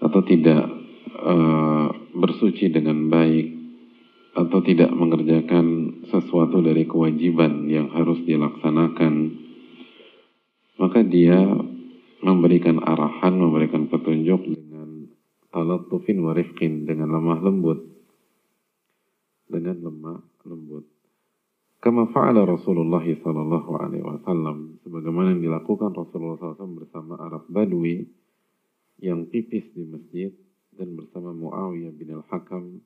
atau tidak uh, bersuci dengan baik atau tidak mengerjakan sesuatu dari kewajiban yang harus dilaksanakan maka dia memberikan arahan, memberikan petunjuk dengan talatufin warifkin dengan lemah lembut. Dengan lemah lembut. Kama fa'ala Rasulullah sallallahu alaihi wasallam sebagaimana yang dilakukan Rasulullah SAW bersama Arab Badui yang pipis di masjid dan bersama Muawiyah bin Al-Hakam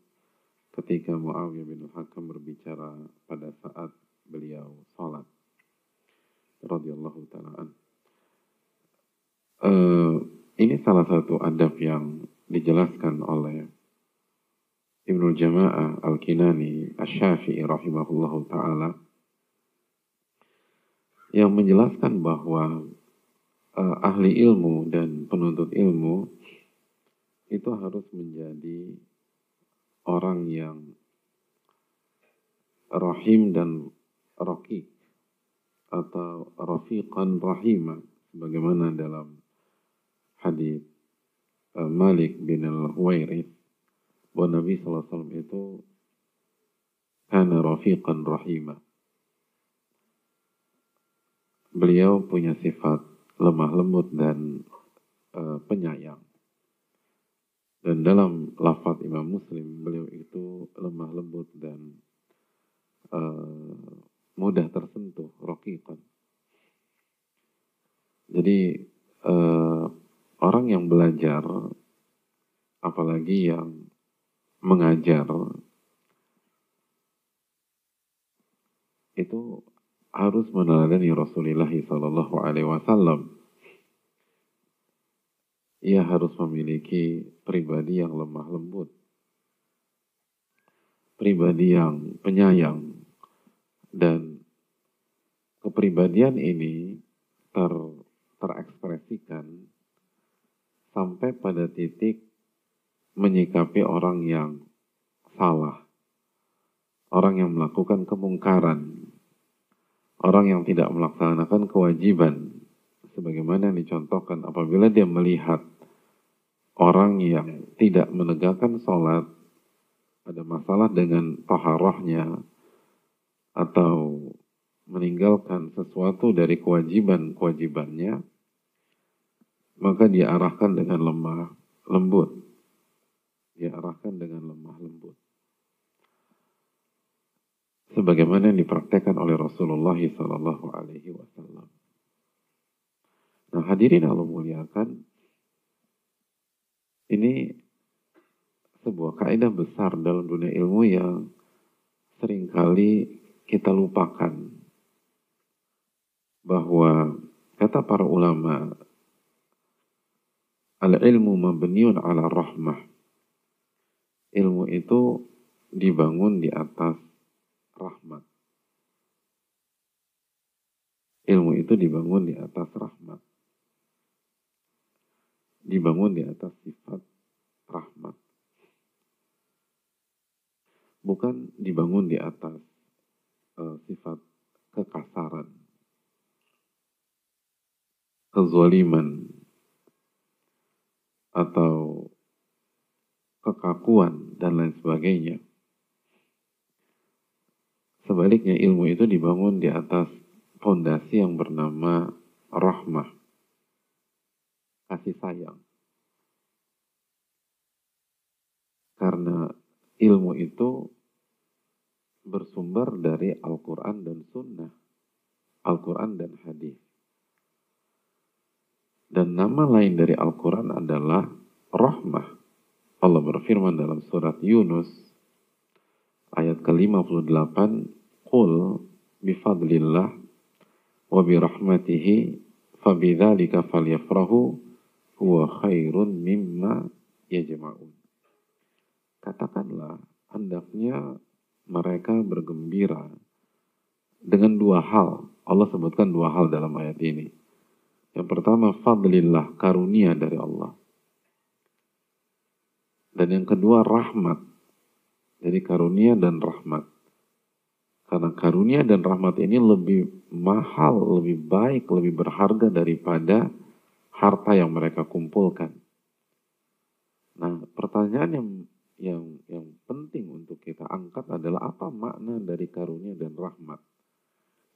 ketika Muawiyah bin Al-Hakam berbicara pada saat beliau salat radhiyallahu taala uh, ini salah satu adab yang dijelaskan oleh Ibnu Jama'ah Al-Kinani Asy-Syafi'i rahimahullahu taala yang menjelaskan bahwa uh, ahli ilmu dan penuntut ilmu itu harus menjadi orang yang rahim dan raqib atau rafiqan rahimah sebagaimana dalam hadis uh, Malik bin Al-Huwairith bahwa Nabi SAW itu kana rafiqan rahimah. Beliau punya sifat lemah lembut dan uh, penyayang. Dan dalam lafaz Imam Muslim, beliau itu lemah lembut dan uh, mudah tersentuh, raqiqan. Jadi uh, orang yang belajar, apalagi yang mengajar itu harus meneladani Rasulullah Sallallahu Alaihi Wasallam. Ia harus memiliki pribadi yang lemah lembut, pribadi yang penyayang, dan kepribadian ini ter, terekspresikan sampai pada titik menyikapi orang yang salah, orang yang melakukan kemungkaran, orang yang tidak melaksanakan kewajiban, sebagaimana yang dicontohkan apabila dia melihat orang yang tidak menegakkan sholat, ada masalah dengan taharahnya, atau meninggalkan sesuatu dari kewajiban-kewajibannya, maka dia arahkan dengan lemah lembut diarahkan dengan lemah lembut. Sebagaimana yang dipraktekkan oleh Rasulullah Wasallam. Nah hadirin Allah muliakan, ini sebuah kaidah besar dalam dunia ilmu yang sering kali kita lupakan bahwa kata para ulama al-ilmu mabniun ala rahmah ilmu itu dibangun di atas rahmat. ilmu itu dibangun di atas rahmat. Dibangun di atas sifat rahmat. Bukan dibangun di atas uh, sifat kekasaran, kezaliman, atau kekakuan dan lain sebagainya. Sebaliknya ilmu itu dibangun di atas fondasi yang bernama rahmah, kasih sayang. Karena ilmu itu bersumber dari Al-Quran dan Sunnah, Al-Quran dan Hadis. Dan nama lain dari Al-Quran adalah rahmah. Allah berfirman dalam surat Yunus ayat ke-58, Qul bifadlillah wa birahmatihi fabidzalika falyafrahu huwa khairun mimma yajma'un. Katakanlah, hendaknya mereka bergembira dengan dua hal. Allah sebutkan dua hal dalam ayat ini. Yang pertama, fadlillah, karunia dari Allah. Dan yang kedua, rahmat. Jadi karunia dan rahmat. Karena karunia dan rahmat ini lebih mahal, lebih baik, lebih berharga daripada harta yang mereka kumpulkan. Nah, pertanyaan yang yang yang penting untuk kita angkat adalah apa makna dari karunia dan rahmat.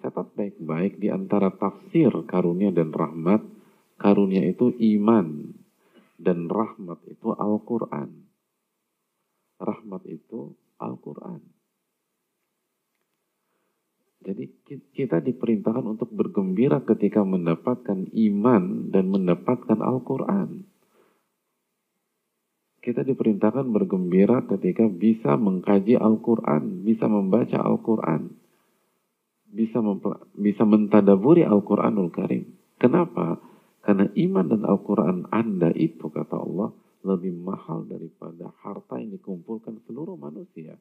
Catat baik-baik di antara tafsir karunia dan rahmat, karunia itu iman dan rahmat itu Al-Qur'an. Rahmat itu Al-Qur'an. Jadi kita diperintahkan untuk bergembira ketika mendapatkan iman dan mendapatkan Al-Quran. Kita diperintahkan bergembira ketika bisa mengkaji Al-Quran, bisa membaca Al-Quran, bisa bisa mentadaburi Al-Quranul Karim. Kenapa? Karena iman dan Al-Quran Anda itu, kata Allah, lebih mahal daripada harta yang dikumpulkan seluruh manusia.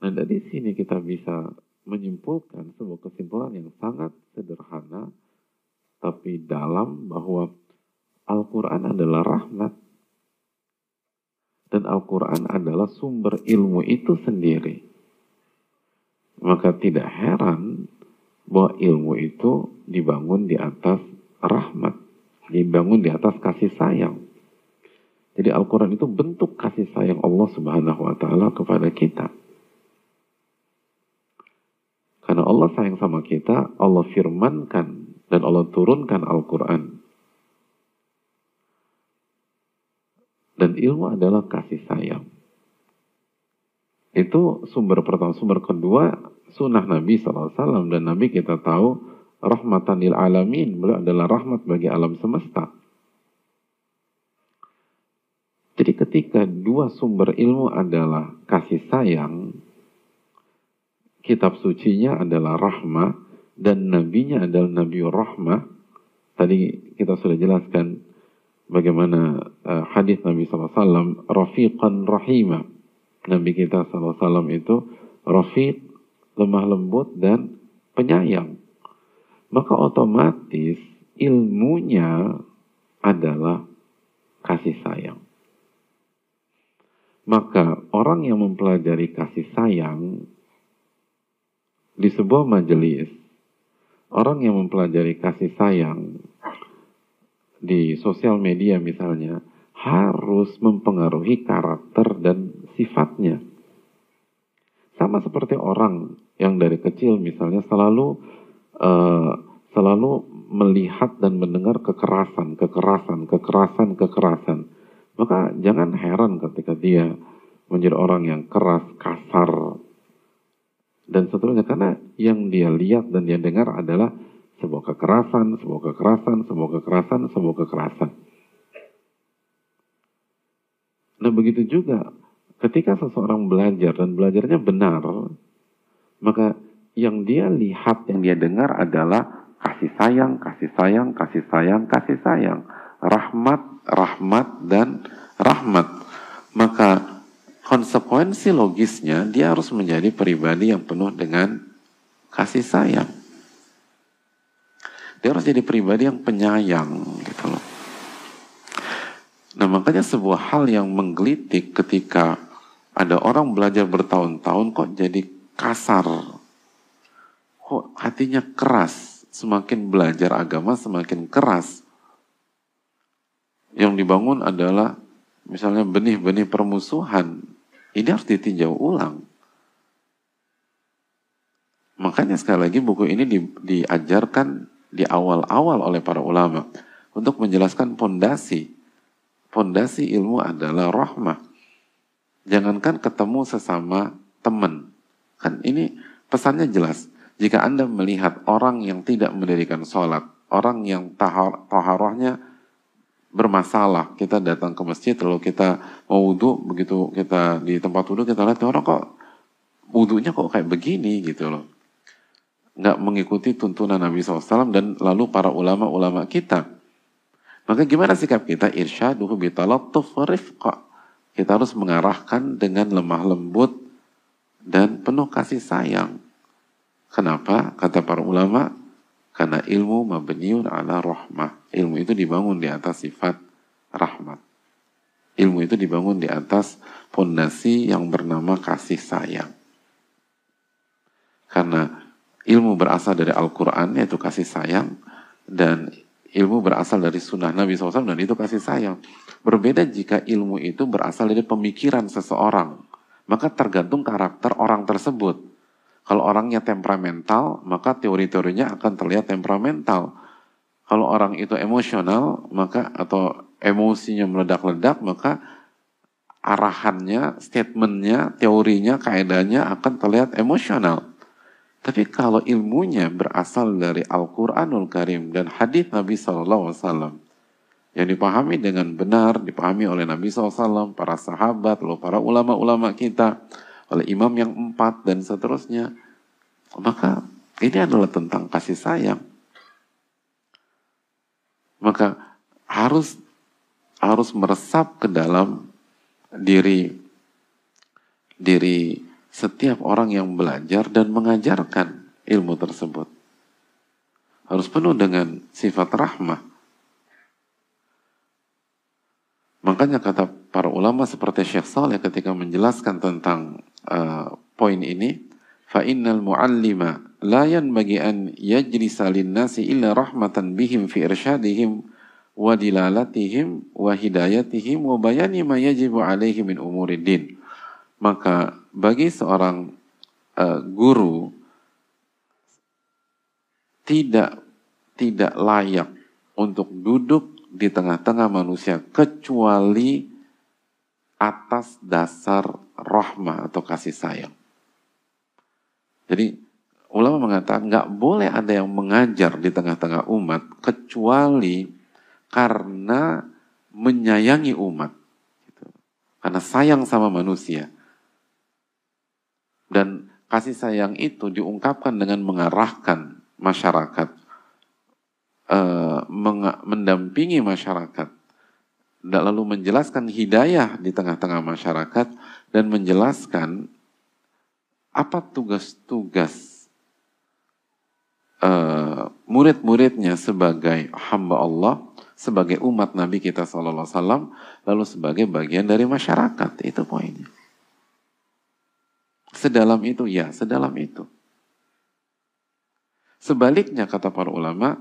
Nah dari sini kita bisa menyimpulkan sebuah kesimpulan yang sangat sederhana tapi dalam bahwa Al-Quran adalah rahmat dan Al-Quran adalah sumber ilmu itu sendiri. Maka tidak heran bahwa ilmu itu dibangun di atas rahmat, dibangun di atas kasih sayang. Jadi Al-Quran itu bentuk kasih sayang Allah Subhanahu wa Ta'ala kepada kita. Karena Allah sayang sama kita, Allah firmankan dan Allah turunkan Al-Quran. Dan ilmu adalah kasih sayang. Itu sumber pertama. Sumber kedua, sunnah Nabi SAW. Dan Nabi kita tahu, rahmatan lil alamin. Beliau adalah rahmat bagi alam semesta. Jadi ketika dua sumber ilmu adalah kasih sayang, kitab sucinya adalah rahmah dan nabinya adalah nabi rahmah. Tadi kita sudah jelaskan bagaimana uh, hadis Nabi SAW, rafiqan rahimah. Nabi kita SAW itu rafiq, lemah lembut dan penyayang. Maka otomatis ilmunya adalah kasih sayang. Maka orang yang mempelajari kasih sayang di sebuah majelis, orang yang mempelajari kasih sayang di sosial media misalnya, harus mempengaruhi karakter dan sifatnya. Sama seperti orang yang dari kecil misalnya selalu uh, selalu melihat dan mendengar kekerasan, kekerasan, kekerasan, kekerasan. Maka jangan heran ketika dia menjadi orang yang keras, kasar, dan seterusnya karena yang dia lihat dan dia dengar adalah sebuah kekerasan, sebuah kekerasan, sebuah kekerasan, sebuah kekerasan. Nah begitu juga ketika seseorang belajar dan belajarnya benar, maka yang dia lihat, yang dia dengar adalah kasih sayang, kasih sayang, kasih sayang, kasih sayang, rahmat, rahmat, dan rahmat. Maka konsekuensi logisnya dia harus menjadi pribadi yang penuh dengan kasih sayang. Dia harus jadi pribadi yang penyayang gitu loh. Nah makanya sebuah hal yang menggelitik ketika ada orang belajar bertahun-tahun kok jadi kasar. Kok hatinya keras. Semakin belajar agama semakin keras. Yang dibangun adalah misalnya benih-benih permusuhan. Ini harus ditinjau ulang. Makanya sekali lagi buku ini di, diajarkan di awal-awal oleh para ulama untuk menjelaskan pondasi. Pondasi ilmu adalah rahmah. Jangankan ketemu sesama teman. Kan ini pesannya jelas. Jika Anda melihat orang yang tidak mendirikan sholat, orang yang tahar, taharahnya bermasalah, kita datang ke masjid lalu kita mau wudhu, begitu kita di tempat wudhu kita lihat orang kok wudhunya kok kayak begini gitu loh nggak mengikuti tuntunan Nabi SAW dan lalu para ulama-ulama kita. Maka gimana sikap kita? Irsyaduhu bitalattuf rifqa. Kita harus mengarahkan dengan lemah lembut dan penuh kasih sayang. Kenapa? Kata para ulama, karena ilmu mabniun ala rahmah. Ilmu itu dibangun di atas sifat rahmat. Ilmu itu dibangun di atas fondasi yang bernama kasih sayang. Karena ilmu berasal dari Al-Quran yaitu kasih sayang dan ilmu berasal dari sunnah Nabi SAW dan itu kasih sayang. Berbeda jika ilmu itu berasal dari pemikiran seseorang, maka tergantung karakter orang tersebut. Kalau orangnya temperamental, maka teori-teorinya akan terlihat temperamental. Kalau orang itu emosional, maka atau emosinya meledak-ledak, maka arahannya, statementnya, teorinya, kaidahnya akan terlihat emosional. Tapi kalau ilmunya berasal dari Al-Quranul Karim dan hadis Nabi SAW yang dipahami dengan benar, dipahami oleh Nabi SAW, para sahabat, lalu para ulama-ulama kita, oleh imam yang empat dan seterusnya, maka ini adalah tentang kasih sayang. Maka harus harus meresap ke dalam diri diri setiap orang yang belajar dan mengajarkan ilmu tersebut. Harus penuh dengan sifat rahmah. Makanya kata para ulama seperti Syekh Saleh ketika menjelaskan tentang uh, poin ini, fa innal muallima la yanbaghi an yajlisa lin-nasi illa rahmatan bihim fi irsyadihim wa dilalatihim wa hidayatihim wa bayani ma yajibu alaihi min umuriddin. Maka bagi seorang uh, guru tidak tidak layak untuk duduk di tengah-tengah manusia kecuali atas dasar rahmah atau kasih sayang. Jadi ulama mengatakan nggak boleh ada yang mengajar di tengah-tengah umat kecuali karena menyayangi umat, gitu. karena sayang sama manusia. Dan kasih sayang itu diungkapkan dengan mengarahkan masyarakat, uh, mendampingi masyarakat, lalu menjelaskan hidayah di tengah-tengah masyarakat dan menjelaskan apa tugas-tugas uh, murid-muridnya sebagai hamba Allah, sebagai umat Nabi kita SAW, lalu sebagai bagian dari masyarakat. Itu poinnya. Sedalam itu, ya, sedalam itu. Sebaliknya kata para ulama,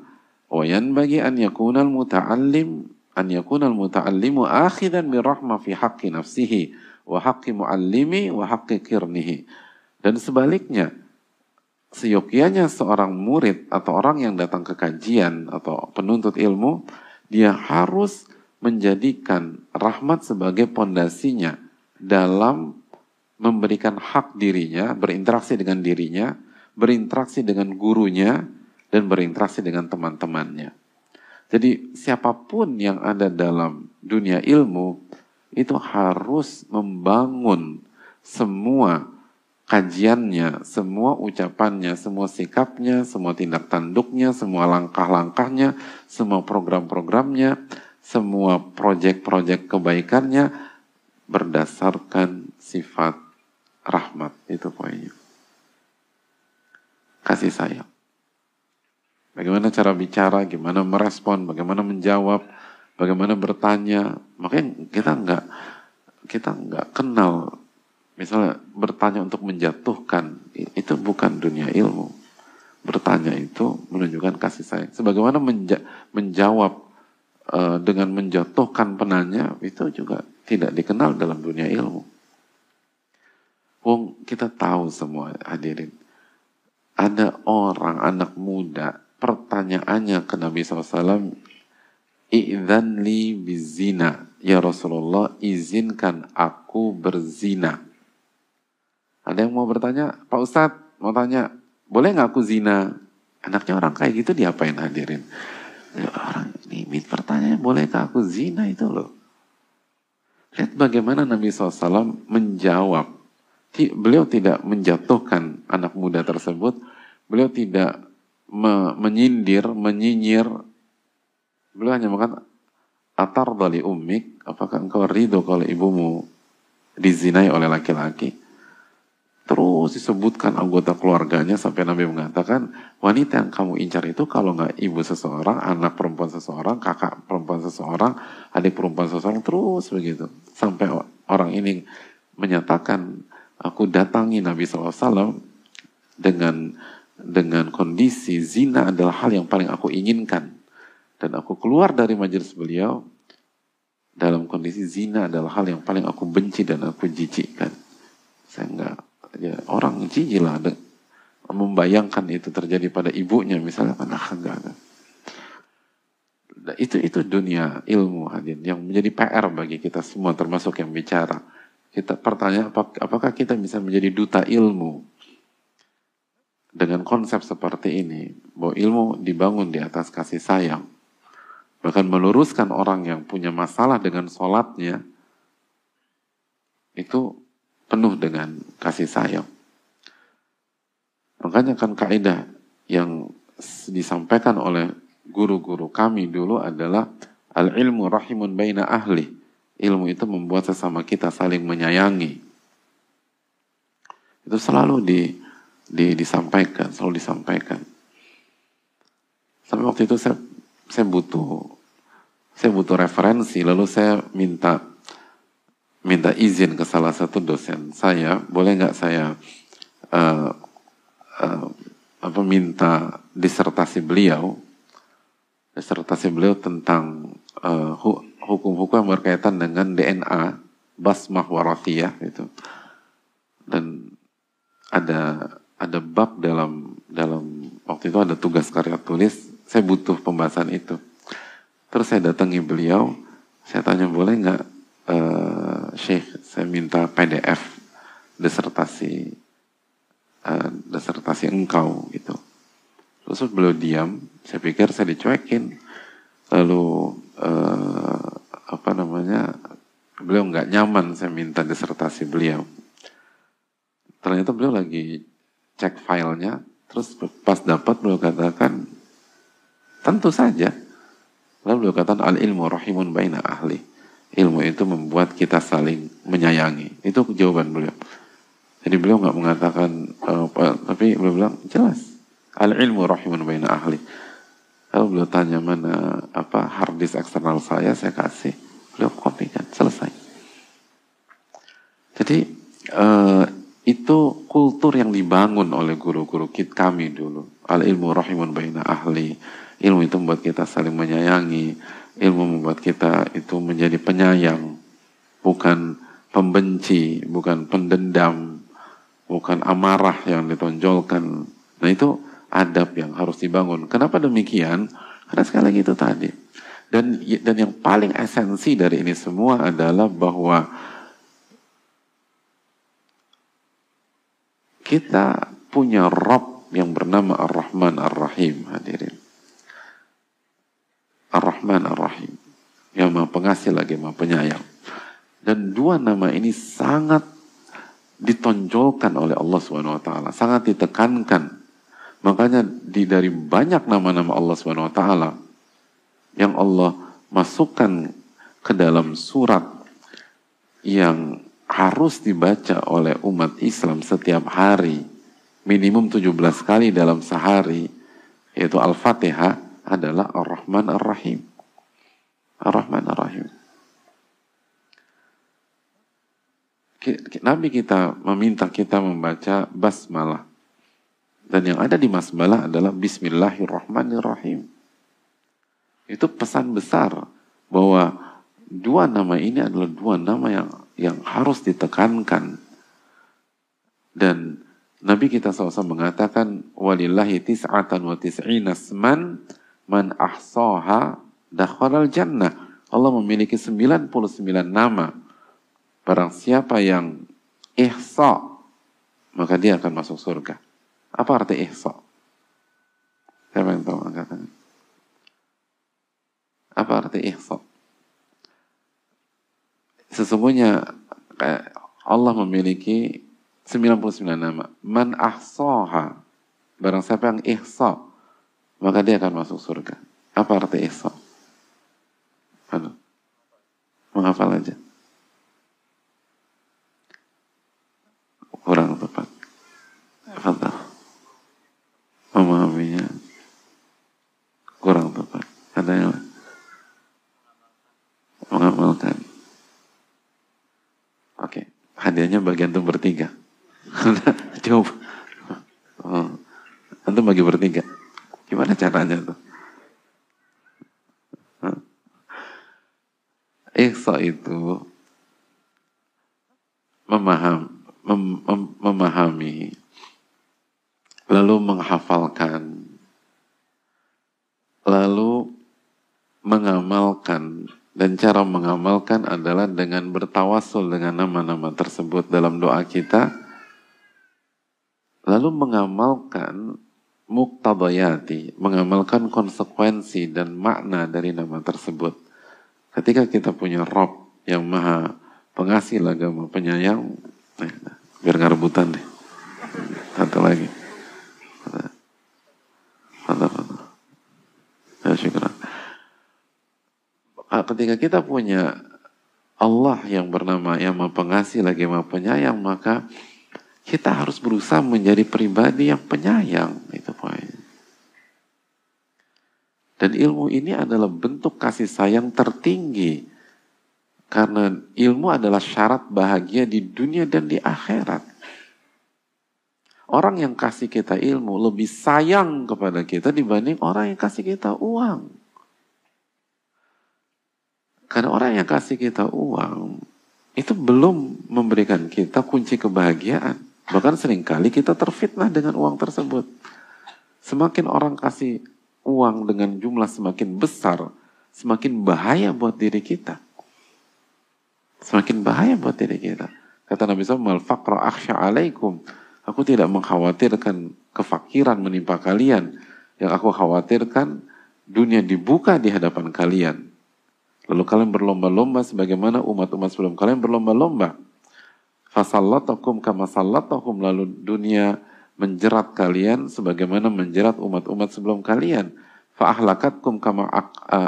wayan bagi an yakunal muta'allim an yakunal muta'allimu akhidan bi rahmah fi haqqi nafsihi wa haqqi muallimi wa kirnihi. Dan sebaliknya, seyogyanya seorang murid atau orang yang datang ke kajian atau penuntut ilmu, dia harus menjadikan rahmat sebagai pondasinya dalam memberikan hak dirinya, berinteraksi dengan dirinya, berinteraksi dengan gurunya, dan berinteraksi dengan teman-temannya. Jadi siapa pun yang ada dalam dunia ilmu itu harus membangun semua kajiannya, semua ucapannya, semua sikapnya, semua tindak tanduknya, semua langkah-langkahnya, semua program-programnya, semua proyek-proyek kebaikannya berdasarkan sifat rahmat itu poinnya. kasih sayang. Bagaimana cara bicara, gimana merespon, bagaimana menjawab, bagaimana bertanya. Makanya kita nggak kita nggak kenal. Misalnya bertanya untuk menjatuhkan itu bukan dunia ilmu. Bertanya itu menunjukkan kasih sayang. Sebagaimana menja menjawab uh, dengan menjatuhkan penanya itu juga tidak dikenal dalam dunia ilmu. Wong kita tahu semua hadirin. Ada orang anak muda pertanyaannya ke Nabi SAW I'zan li bizina. Ya Rasulullah izinkan aku berzina. Ada yang mau bertanya? Pak Ustadz mau tanya Boleh nggak aku zina? Anaknya orang kayak gitu diapain hadirin? Orang ini pertanyaan Bolehkah aku zina itu loh? Lihat bagaimana Nabi SAW menjawab. Beliau tidak menjatuhkan anak muda tersebut. Beliau tidak me menyindir, menyinyir. Beliau hanya mengatakan, Atar dali ummik, apakah engkau ridho kalau ibumu dizinai oleh laki-laki? Terus disebutkan anggota keluarganya sampai Nabi mengatakan, wanita yang kamu incar itu kalau nggak ibu seseorang, anak perempuan seseorang, kakak perempuan seseorang, adik perempuan seseorang, terus begitu. Sampai orang ini menyatakan, aku datangi Nabi SAW dengan dengan kondisi zina adalah hal yang paling aku inginkan. Dan aku keluar dari majelis beliau dalam kondisi zina adalah hal yang paling aku benci dan aku jijikkan. Saya enggak, ya orang jijik lah membayangkan itu terjadi pada ibunya misalnya kan enggak, enggak. Nah, itu itu dunia ilmu hadirin yang menjadi PR bagi kita semua termasuk yang bicara. Kita pertanyaan apakah kita bisa menjadi duta ilmu? dengan konsep seperti ini, bahwa ilmu dibangun di atas kasih sayang, bahkan meluruskan orang yang punya masalah dengan sholatnya, itu penuh dengan kasih sayang. Makanya kan kaidah yang disampaikan oleh guru-guru kami dulu adalah al-ilmu rahimun baina ahli. Ilmu itu membuat sesama kita saling menyayangi. Itu selalu di di, disampaikan, selalu disampaikan. Sampai waktu itu saya saya butuh saya butuh referensi, lalu saya minta minta izin ke salah satu dosen. Saya, boleh nggak saya uh, uh, apa minta disertasi beliau, disertasi beliau tentang uh, hukum-hukum yang berkaitan dengan DNA, basmah warafiyah itu, dan ada ada bab dalam dalam waktu itu ada tugas karya tulis, saya butuh pembahasan itu. Terus saya datangi beliau, saya tanya boleh nggak uh, Syekh, saya minta PDF disertasi uh, disertasi engkau gitu. Terus beliau diam, saya pikir saya dicuekin. Lalu uh, apa namanya, beliau nggak nyaman saya minta disertasi beliau. Ternyata beliau lagi cek filenya, terus pas dapat beliau katakan, tentu saja. Lalu beliau katakan, al-ilmu rahimun baina ahli. Ilmu itu membuat kita saling menyayangi. Itu jawaban beliau. Jadi beliau nggak mengatakan, uh, tapi beliau bilang, jelas. Al-ilmu rahimun baina ahli. Lalu beliau tanya mana apa hard disk eksternal saya, saya kasih. Beliau kopikan, selesai. Jadi uh, itu kultur yang dibangun oleh guru-guru kit kami dulu. Al ilmu rahimun baina ahli. Ilmu itu membuat kita saling menyayangi. Ilmu membuat kita itu menjadi penyayang. Bukan pembenci, bukan pendendam, bukan amarah yang ditonjolkan. Nah itu adab yang harus dibangun. Kenapa demikian? Karena sekali lagi itu tadi. Dan dan yang paling esensi dari ini semua adalah bahwa Kita punya Rob yang bernama Ar-Rahman Ar-Rahim hadirin. Ar-Rahman Ar-Rahim. Yang maha pengasih lagi maha penyayang. Dan dua nama ini sangat ditonjolkan oleh Allah SWT. Sangat ditekankan. Makanya di dari banyak nama-nama Allah SWT yang Allah masukkan ke dalam surat yang harus dibaca oleh umat Islam setiap hari minimum 17 kali dalam sehari yaitu Al-Fatihah adalah Ar-Rahman Ar-Rahim. Ar-Rahman Ar-Rahim. Nabi kita meminta kita membaca basmalah. Dan yang ada di basmalah adalah Bismillahirrahmanirrahim. Itu pesan besar bahwa dua nama ini adalah dua nama yang yang harus ditekankan. Dan Nabi kita SAW mengatakan walillahi tis'atan wa tis'ina man ahsaha dakhalal jannah. Allah memiliki 99 nama. Barang siapa yang ihsa maka dia akan masuk surga. Apa arti ihsa? Siapa yang tahu angkatan? Apa arti ihsa? Sesungguhnya Allah memiliki 99 nama. Man ahsaha. Barang siapa yang ihsa, maka dia akan masuk surga. Apa arti ihsa? Aduh. Menghafal aja. Kurang tepat. Fadal. Memahaminya kurang tepat. Ada yang mengamalkan. Oke, okay. hadiahnya bagian itu bertiga. Coba. Oh. Antum bagi bertiga. Gimana caranya tuh? Ihsa itu memaham, mem, mem, memahami, lalu menghafalkan, lalu mengamalkan dan cara mengamalkan adalah dengan bertawasul dengan nama-nama tersebut dalam doa kita lalu mengamalkan muktadayati, mengamalkan konsekuensi dan makna dari nama tersebut. Ketika kita punya Rob yang maha pengasih agama penyayang, eh, biar nggak rebutan deh. Satu lagi. Ya, syukur. Ah, ketika kita punya Allah yang bernama yang maha pengasih lagi maha penyayang, maka kita harus berusaha menjadi pribadi yang penyayang. Itu poin. Dan ilmu ini adalah bentuk kasih sayang tertinggi. Karena ilmu adalah syarat bahagia di dunia dan di akhirat. Orang yang kasih kita ilmu lebih sayang kepada kita dibanding orang yang kasih kita uang. Karena orang yang kasih kita uang itu belum memberikan kita kunci kebahagiaan. Bahkan sering kali kita terfitnah dengan uang tersebut. Semakin orang kasih uang dengan jumlah semakin besar, semakin bahaya buat diri kita. Semakin bahaya buat diri kita. Kata Nabi SAW, akhsha alaikum. Aku tidak mengkhawatirkan kefakiran menimpa kalian. Yang aku khawatirkan, dunia dibuka di hadapan kalian. Lalu kalian berlomba-lomba sebagaimana umat-umat sebelum kalian berlomba-lomba Fasallatakum kama lalu dunia menjerat kalian sebagaimana menjerat umat-umat sebelum kalian. Fa'ahlakatkum kama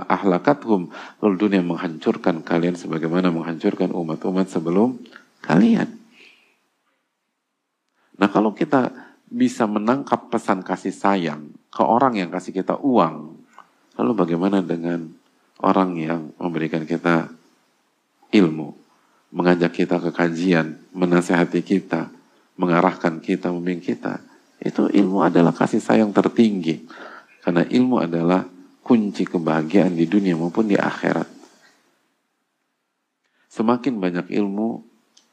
ahlakathum lalu dunia menghancurkan kalian sebagaimana menghancurkan umat-umat sebelum kalian. Nah kalau kita bisa menangkap pesan kasih sayang ke orang yang kasih kita uang, lalu bagaimana dengan orang yang memberikan kita ilmu? mengajak kita ke kajian, menasehati kita, mengarahkan kita, membimbing kita. Itu ilmu adalah kasih sayang tertinggi. Karena ilmu adalah kunci kebahagiaan di dunia maupun di akhirat. Semakin banyak ilmu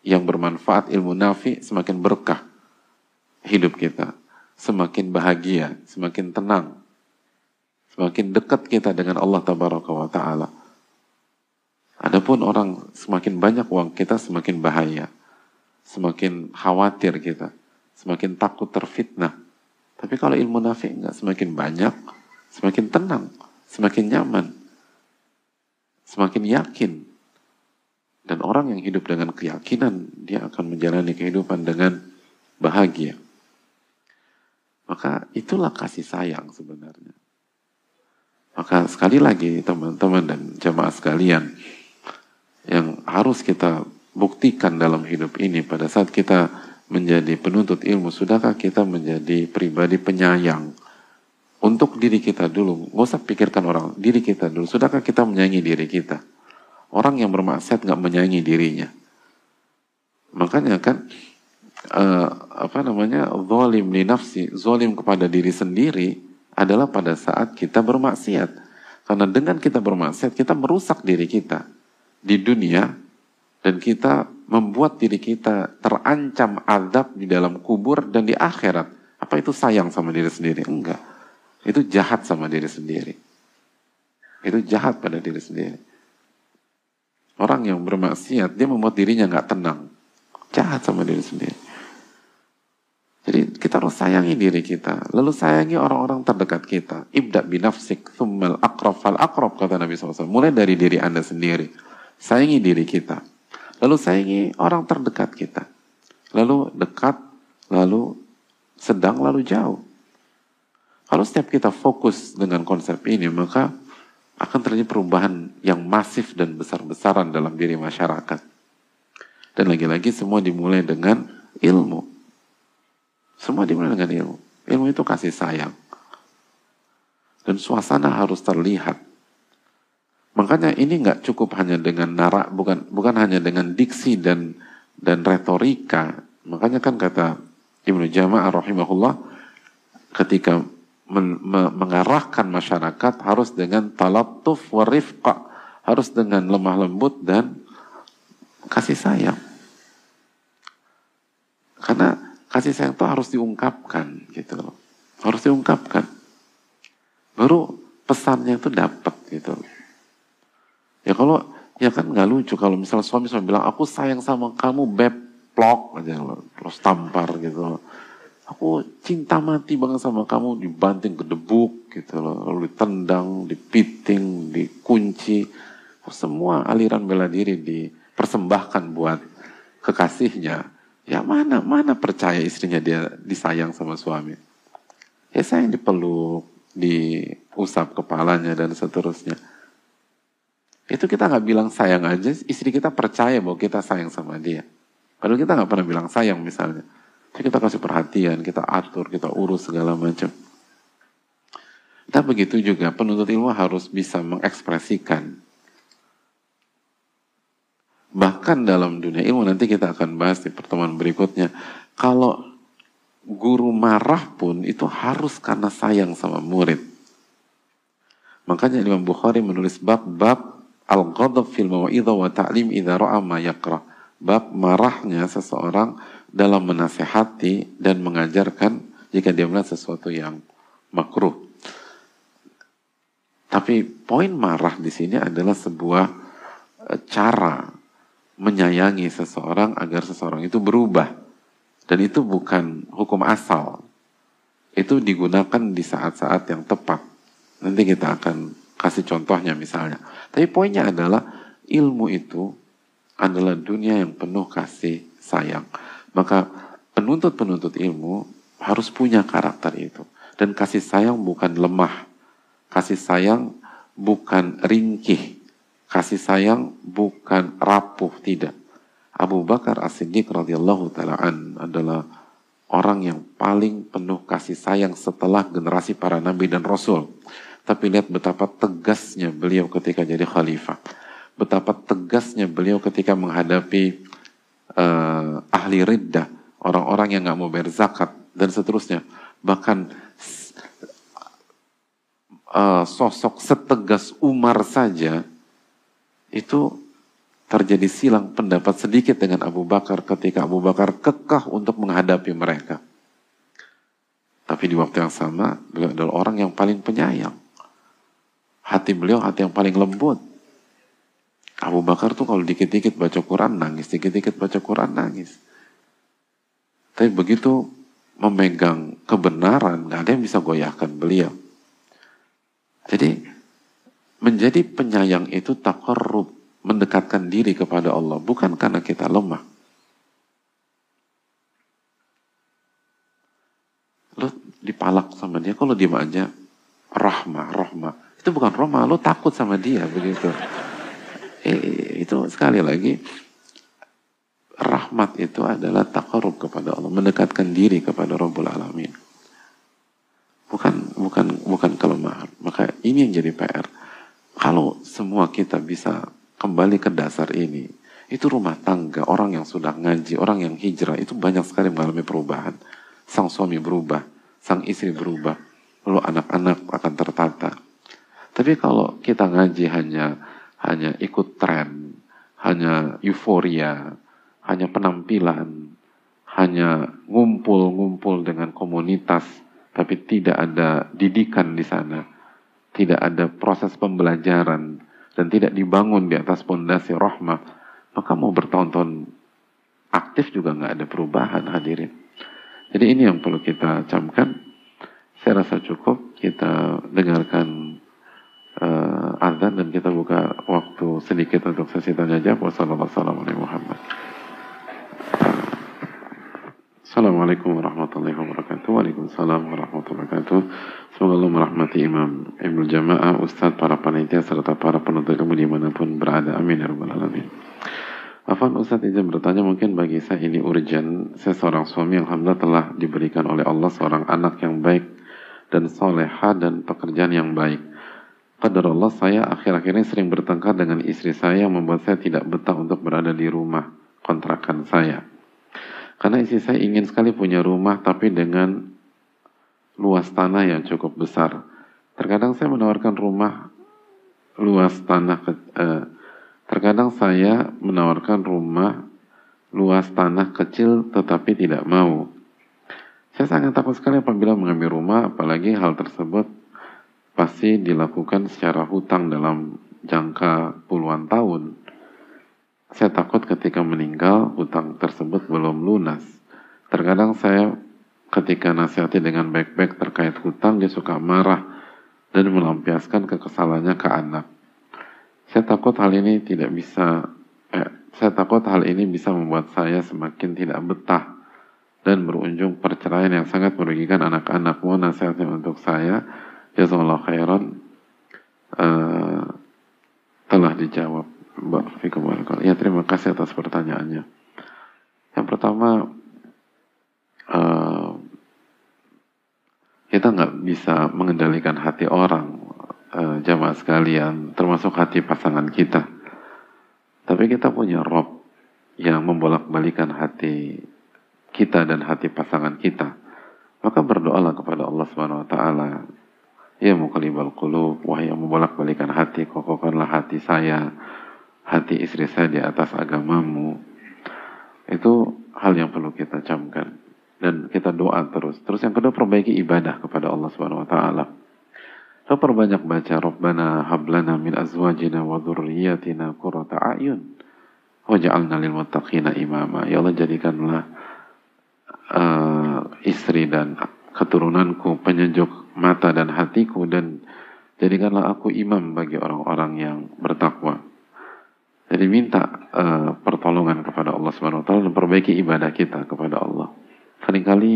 yang bermanfaat, ilmu nafi, semakin berkah hidup kita. Semakin bahagia, semakin tenang. Semakin dekat kita dengan Allah Tabaraka wa Ta'ala. Adapun orang semakin banyak uang kita semakin bahaya. Semakin khawatir kita. Semakin takut terfitnah. Tapi kalau ilmu nafi enggak semakin banyak, semakin tenang, semakin nyaman, semakin yakin. Dan orang yang hidup dengan keyakinan, dia akan menjalani kehidupan dengan bahagia. Maka itulah kasih sayang sebenarnya. Maka sekali lagi teman-teman dan jamaah sekalian, yang harus kita buktikan dalam hidup ini pada saat kita menjadi penuntut ilmu? Sudahkah kita menjadi pribadi penyayang? Untuk diri kita dulu, nggak usah pikirkan orang, diri kita dulu. Sudahkah kita menyayangi diri kita? Orang yang bermaksiat nggak menyayangi dirinya. Makanya kan uh, apa namanya zalim li nafsi, zalim kepada diri sendiri adalah pada saat kita bermaksiat. Karena dengan kita bermaksiat, kita merusak diri kita di dunia dan kita membuat diri kita terancam azab di dalam kubur dan di akhirat. Apa itu sayang sama diri sendiri? Enggak. Itu jahat sama diri sendiri. Itu jahat pada diri sendiri. Orang yang bermaksiat, dia membuat dirinya nggak tenang. Jahat sama diri sendiri. Jadi kita harus sayangi diri kita. Lalu sayangi orang-orang terdekat kita. Ibda binafsik, thummal akrab fal kata Nabi SAW. Mulai dari diri anda sendiri. Sayangi diri kita. Lalu sayangi orang terdekat kita. Lalu dekat, lalu sedang, lalu jauh. Kalau setiap kita fokus dengan konsep ini, maka akan terjadi perubahan yang masif dan besar-besaran dalam diri masyarakat. Dan lagi-lagi semua dimulai dengan ilmu. Semua dimulai dengan ilmu. Ilmu itu kasih sayang. Dan suasana harus terlihat. Makanya ini nggak cukup hanya dengan narak, bukan bukan hanya dengan diksi dan dan retorika. Makanya kan kata Ibnu Jama'ah rahimahullah ketika men, me, mengarahkan masyarakat harus dengan talatuf warifqa, harus dengan lemah lembut dan kasih sayang. Karena kasih sayang itu harus diungkapkan gitu loh. Harus diungkapkan. Baru pesannya itu dapat gitu loh. Ya kalau ya kan nggak lucu kalau misalnya suami suami bilang aku sayang sama kamu beb plok aja terus tampar gitu. Loh aku cinta mati banget sama kamu dibanting gedebuk gitu loh lalu ditendang dipiting dikunci. Semua aliran bela diri dipersembahkan buat kekasihnya. Ya mana mana percaya istrinya dia disayang sama suami? Ya sayang dipeluk diusap kepalanya dan seterusnya itu kita nggak bilang sayang aja istri kita percaya bahwa kita sayang sama dia padahal kita nggak pernah bilang sayang misalnya jadi kita kasih perhatian, kita atur, kita urus segala macam. Dan begitu juga penuntut ilmu harus bisa mengekspresikan. Bahkan dalam dunia ilmu nanti kita akan bahas di pertemuan berikutnya. Kalau guru marah pun itu harus karena sayang sama murid. Makanya Imam Bukhari menulis bab-bab al-ghadab fil mau'idha wa ta'lim idha ra'a ma yakra. Bab marahnya seseorang dalam menasehati dan mengajarkan jika dia melihat sesuatu yang makruh. Tapi poin marah di sini adalah sebuah e, cara menyayangi seseorang agar seseorang itu berubah. Dan itu bukan hukum asal. Itu digunakan di saat-saat yang tepat. Nanti kita akan kasih contohnya misalnya. Tapi poinnya adalah ilmu itu adalah dunia yang penuh kasih sayang. Maka penuntut-penuntut ilmu harus punya karakter itu. Dan kasih sayang bukan lemah. Kasih sayang bukan ringkih. Kasih sayang bukan rapuh, tidak. Abu Bakar As-Siddiq radhiyallahu taala adalah orang yang paling penuh kasih sayang setelah generasi para nabi dan rasul. Tapi lihat betapa tegasnya beliau ketika jadi khalifah. Betapa tegasnya beliau ketika menghadapi uh, ahli riddah, orang-orang yang nggak mau bayar zakat dan seterusnya. Bahkan uh, sosok setegas Umar saja itu terjadi silang pendapat sedikit dengan Abu Bakar ketika Abu Bakar kekeh untuk menghadapi mereka. Tapi di waktu yang sama, beliau adalah orang yang paling penyayang. Hati beliau hati yang paling lembut. Abu Bakar tuh kalau dikit-dikit baca Quran nangis, dikit-dikit baca Quran nangis. Tapi begitu memegang kebenaran, nggak ada yang bisa goyahkan beliau. Jadi menjadi penyayang itu takarrub, mendekatkan diri kepada Allah, bukan karena kita lemah. Lo dipalak sama dia, kalau diem aja, rahmah, rahmah. Itu bukan rahmah, lo takut sama dia begitu. Eh, itu sekali lagi rahmat itu adalah takarub kepada Allah, mendekatkan diri kepada Rabbul Alamin. Bukan bukan bukan kelemahan. Maka ini yang jadi PR. Kalau semua kita bisa kembali ke dasar ini, itu rumah tangga, orang yang sudah ngaji, orang yang hijrah, itu banyak sekali mengalami perubahan. Sang suami berubah, sang istri berubah, lalu anak-anak akan tertata. Tapi kalau kita ngaji hanya hanya ikut tren, hanya euforia, hanya penampilan, hanya ngumpul-ngumpul dengan komunitas, tapi tidak ada didikan di sana, tidak ada proses pembelajaran, dan tidak dibangun di atas pondasi rahmah, maka mau bertahun-tahun aktif juga nggak ada perubahan hadirin. Jadi ini yang perlu kita camkan. Saya rasa cukup kita dengarkan uh, azan dan kita buka waktu sedikit untuk sesi tanya jawab. Wassalamualaikum warahmatullahi wabarakatuh. Waalaikumsalam warahmatullahi wabarakatuh. Semoga Allah merahmati Imam Ibnu Jamaah, Ustadz, para panitia, serta para penuntut ilmu di mana pun berada. Amin ya alamin. Afan Ustadz izin bertanya mungkin bagi saya ini urgent. Saya seorang suami Alhamdulillah telah diberikan oleh Allah seorang anak yang baik dan soleha dan pekerjaan yang baik. Pada Allah saya akhir-akhir ini sering bertengkar dengan istri saya yang membuat saya tidak betah untuk berada di rumah kontrakan saya. Karena istri saya ingin sekali punya rumah tapi dengan luas tanah yang cukup besar. Terkadang saya menawarkan rumah luas tanah ke, eh, Terkadang saya menawarkan rumah luas tanah kecil tetapi tidak mau. Saya sangat takut sekali apabila mengambil rumah, apalagi hal tersebut pasti dilakukan secara hutang dalam jangka puluhan tahun. Saya takut ketika meninggal hutang tersebut belum lunas. Terkadang saya ketika nasihati dengan baik-baik terkait hutang dia suka marah dan melampiaskan kekesalannya ke anak. Saya takut hal ini tidak bisa, eh, saya takut hal ini bisa membuat saya semakin tidak betah dan berujung perceraian yang sangat merugikan anak-anak. Mohon nasihatnya untuk saya. Jazakallah khairan. Uh, telah dijawab. Ya terima kasih atas pertanyaannya. Yang pertama, uh, kita nggak bisa mengendalikan hati orang uh, jamaah sekalian, termasuk hati pasangan kita. Tapi kita punya Rob yang membolak-balikan hati kita dan hati pasangan kita. Maka berdoalah kepada Allah Subhanahu wa taala. Ya muqallibal qulub, wahai yang membolak-balikan hati, kokohkanlah hati saya, hati istri saya di atas agamamu. Itu hal yang perlu kita camkan dan kita doa terus. Terus yang kedua perbaiki ibadah kepada Allah Subhanahu wa taala. Lo perbanyak baca Rabbana hablana min azwajina wa dhurriyyatina qurrata a'yun waj'alna lil muttaqina imama. Ya Allah jadikanlah uh, istri dan keturunanku penyejuk mata dan hatiku dan jadikanlah aku imam bagi orang-orang yang bertakwa. Jadi minta uh, pertolongan kepada Allah Subhanahu wa taala dan perbaiki ibadah kita kepada Allah. Seringkali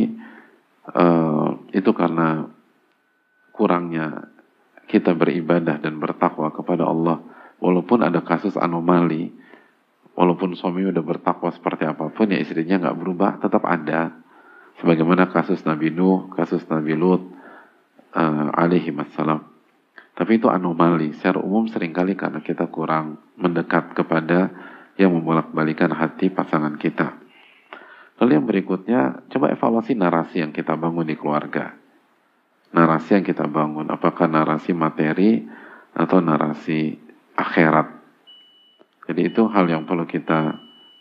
uh, itu karena kurangnya kita beribadah dan bertakwa kepada Allah walaupun ada kasus anomali walaupun suami udah bertakwa seperti apa pun ya istrinya nggak berubah tetap ada sebagaimana kasus Nabi Nuh kasus Nabi Lut uh, alaihi wassalam tapi itu anomali secara umum sering kali karena kita kurang mendekat kepada yang membolak-balikan hati pasangan kita lalu yang berikutnya coba evaluasi narasi yang kita bangun di keluarga narasi yang kita bangun. Apakah narasi materi atau narasi akhirat. Jadi itu hal yang perlu kita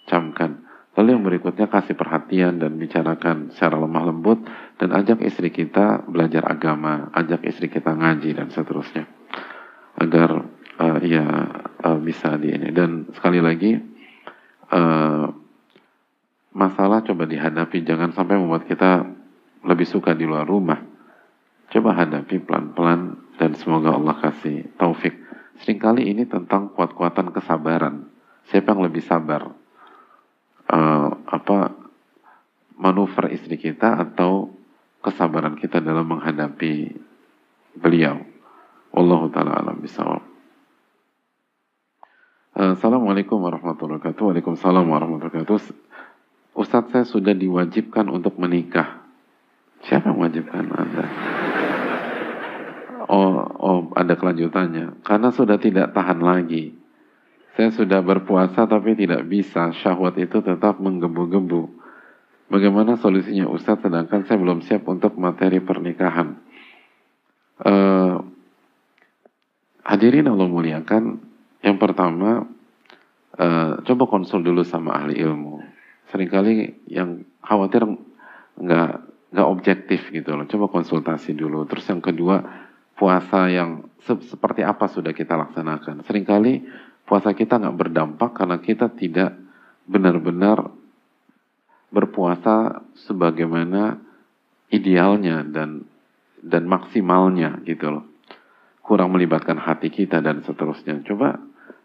camkan. Lalu yang berikutnya kasih perhatian dan bicarakan secara lemah lembut dan ajak istri kita belajar agama, ajak istri kita ngaji dan seterusnya. Agar uh, ya uh, bisa di ini. Dan sekali lagi uh, masalah coba dihadapi jangan sampai membuat kita lebih suka di luar rumah Coba hadapi pelan-pelan dan semoga Allah kasih taufik. Seringkali ini tentang kuat-kuatan kesabaran. Siapa yang lebih sabar? Uh, apa manuver istri kita atau kesabaran kita dalam menghadapi beliau? Wallahu taala alam bisawab. Uh, Assalamualaikum warahmatullahi wabarakatuh. Waalaikumsalam warahmatullahi wabarakatuh. Ustadz saya sudah diwajibkan untuk menikah. Siapa yang wajibkan Anda? Oh, oh, ada kelanjutannya. Karena sudah tidak tahan lagi. Saya sudah berpuasa tapi tidak bisa. Syahwat itu tetap menggebu-gebu. Bagaimana solusinya Ustadz sedangkan saya belum siap untuk materi pernikahan. Uh, hadirin Allah muliakan. Yang pertama, uh, coba konsul dulu sama ahli ilmu. Seringkali yang khawatir nggak nggak objektif gitu loh. Coba konsultasi dulu. Terus yang kedua, puasa yang se seperti apa sudah kita laksanakan. Seringkali puasa kita nggak berdampak karena kita tidak benar-benar berpuasa sebagaimana idealnya dan dan maksimalnya gitu loh. Kurang melibatkan hati kita dan seterusnya. Coba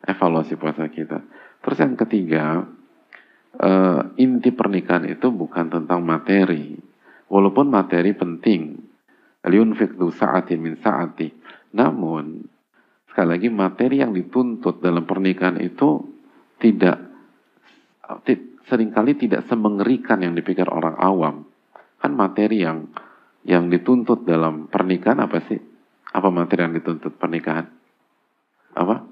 evaluasi puasa kita. Terus yang ketiga, uh, inti pernikahan itu bukan tentang materi. Walaupun materi penting, Liunfik sa'atin min sa'ati. Namun, sekali lagi materi yang dituntut dalam pernikahan itu tidak sering kali tidak semengerikan yang dipikir orang awam. Kan materi yang yang dituntut dalam pernikahan apa sih? Apa materi yang dituntut pernikahan? Apa?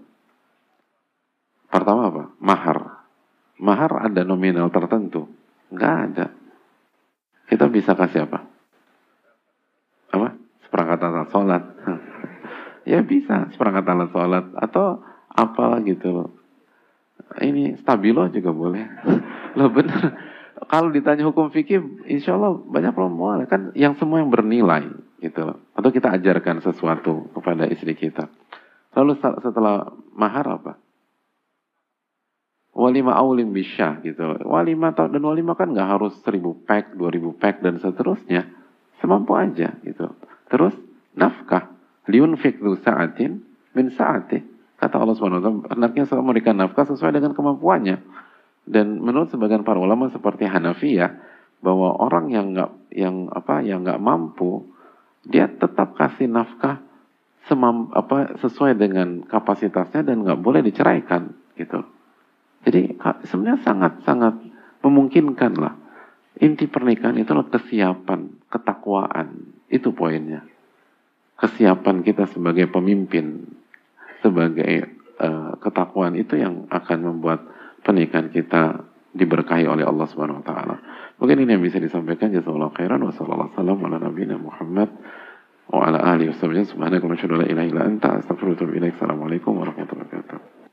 Pertama apa? Mahar. Mahar ada nominal tertentu? Enggak ada. Kita bisa kasih apa? apa seperangkat alat sholat ya bisa seperangkat alat sholat atau apa gitu loh. Ini stabilo juga boleh. Loh bener. Kalau ditanya hukum fikih insya Allah banyak perempuan kan yang semua yang bernilai gitu loh. Atau kita ajarkan sesuatu kepada istri kita. Lalu setelah mahar apa? Walima aulim bisa gitu walima dan walima kan nggak harus seribu pack dua ribu pack dan seterusnya. Semampu aja gitu. Terus nafkah liun fikdu sa'atin min sa'ati. Kata Allah Subhanahu wa taala, hendaknya memberikan nafkah sesuai dengan kemampuannya. Dan menurut sebagian para ulama seperti Hanafiyah bahwa orang yang nggak yang apa yang nggak mampu dia tetap kasih nafkah semam, apa sesuai dengan kapasitasnya dan nggak boleh diceraikan gitu. Jadi sebenarnya sangat sangat memungkinkan lah Inti pernikahan itu adalah kesiapan, ketakwaan. Itu poinnya. Kesiapan kita sebagai pemimpin, sebagai uh, ketakwaan itu yang akan membuat pernikahan kita diberkahi oleh Allah Subhanahu wa taala. Mungkin ini yang bisa disampaikan jazakallahu khairan wa sallallahu wasallam ala nabiyina Muhammad wa ala alihi wasallam subhanaka wa la ilaha illa anta astaghfiruka wa atubu ilaik. Assalamualaikum warahmatullahi wabarakatuh.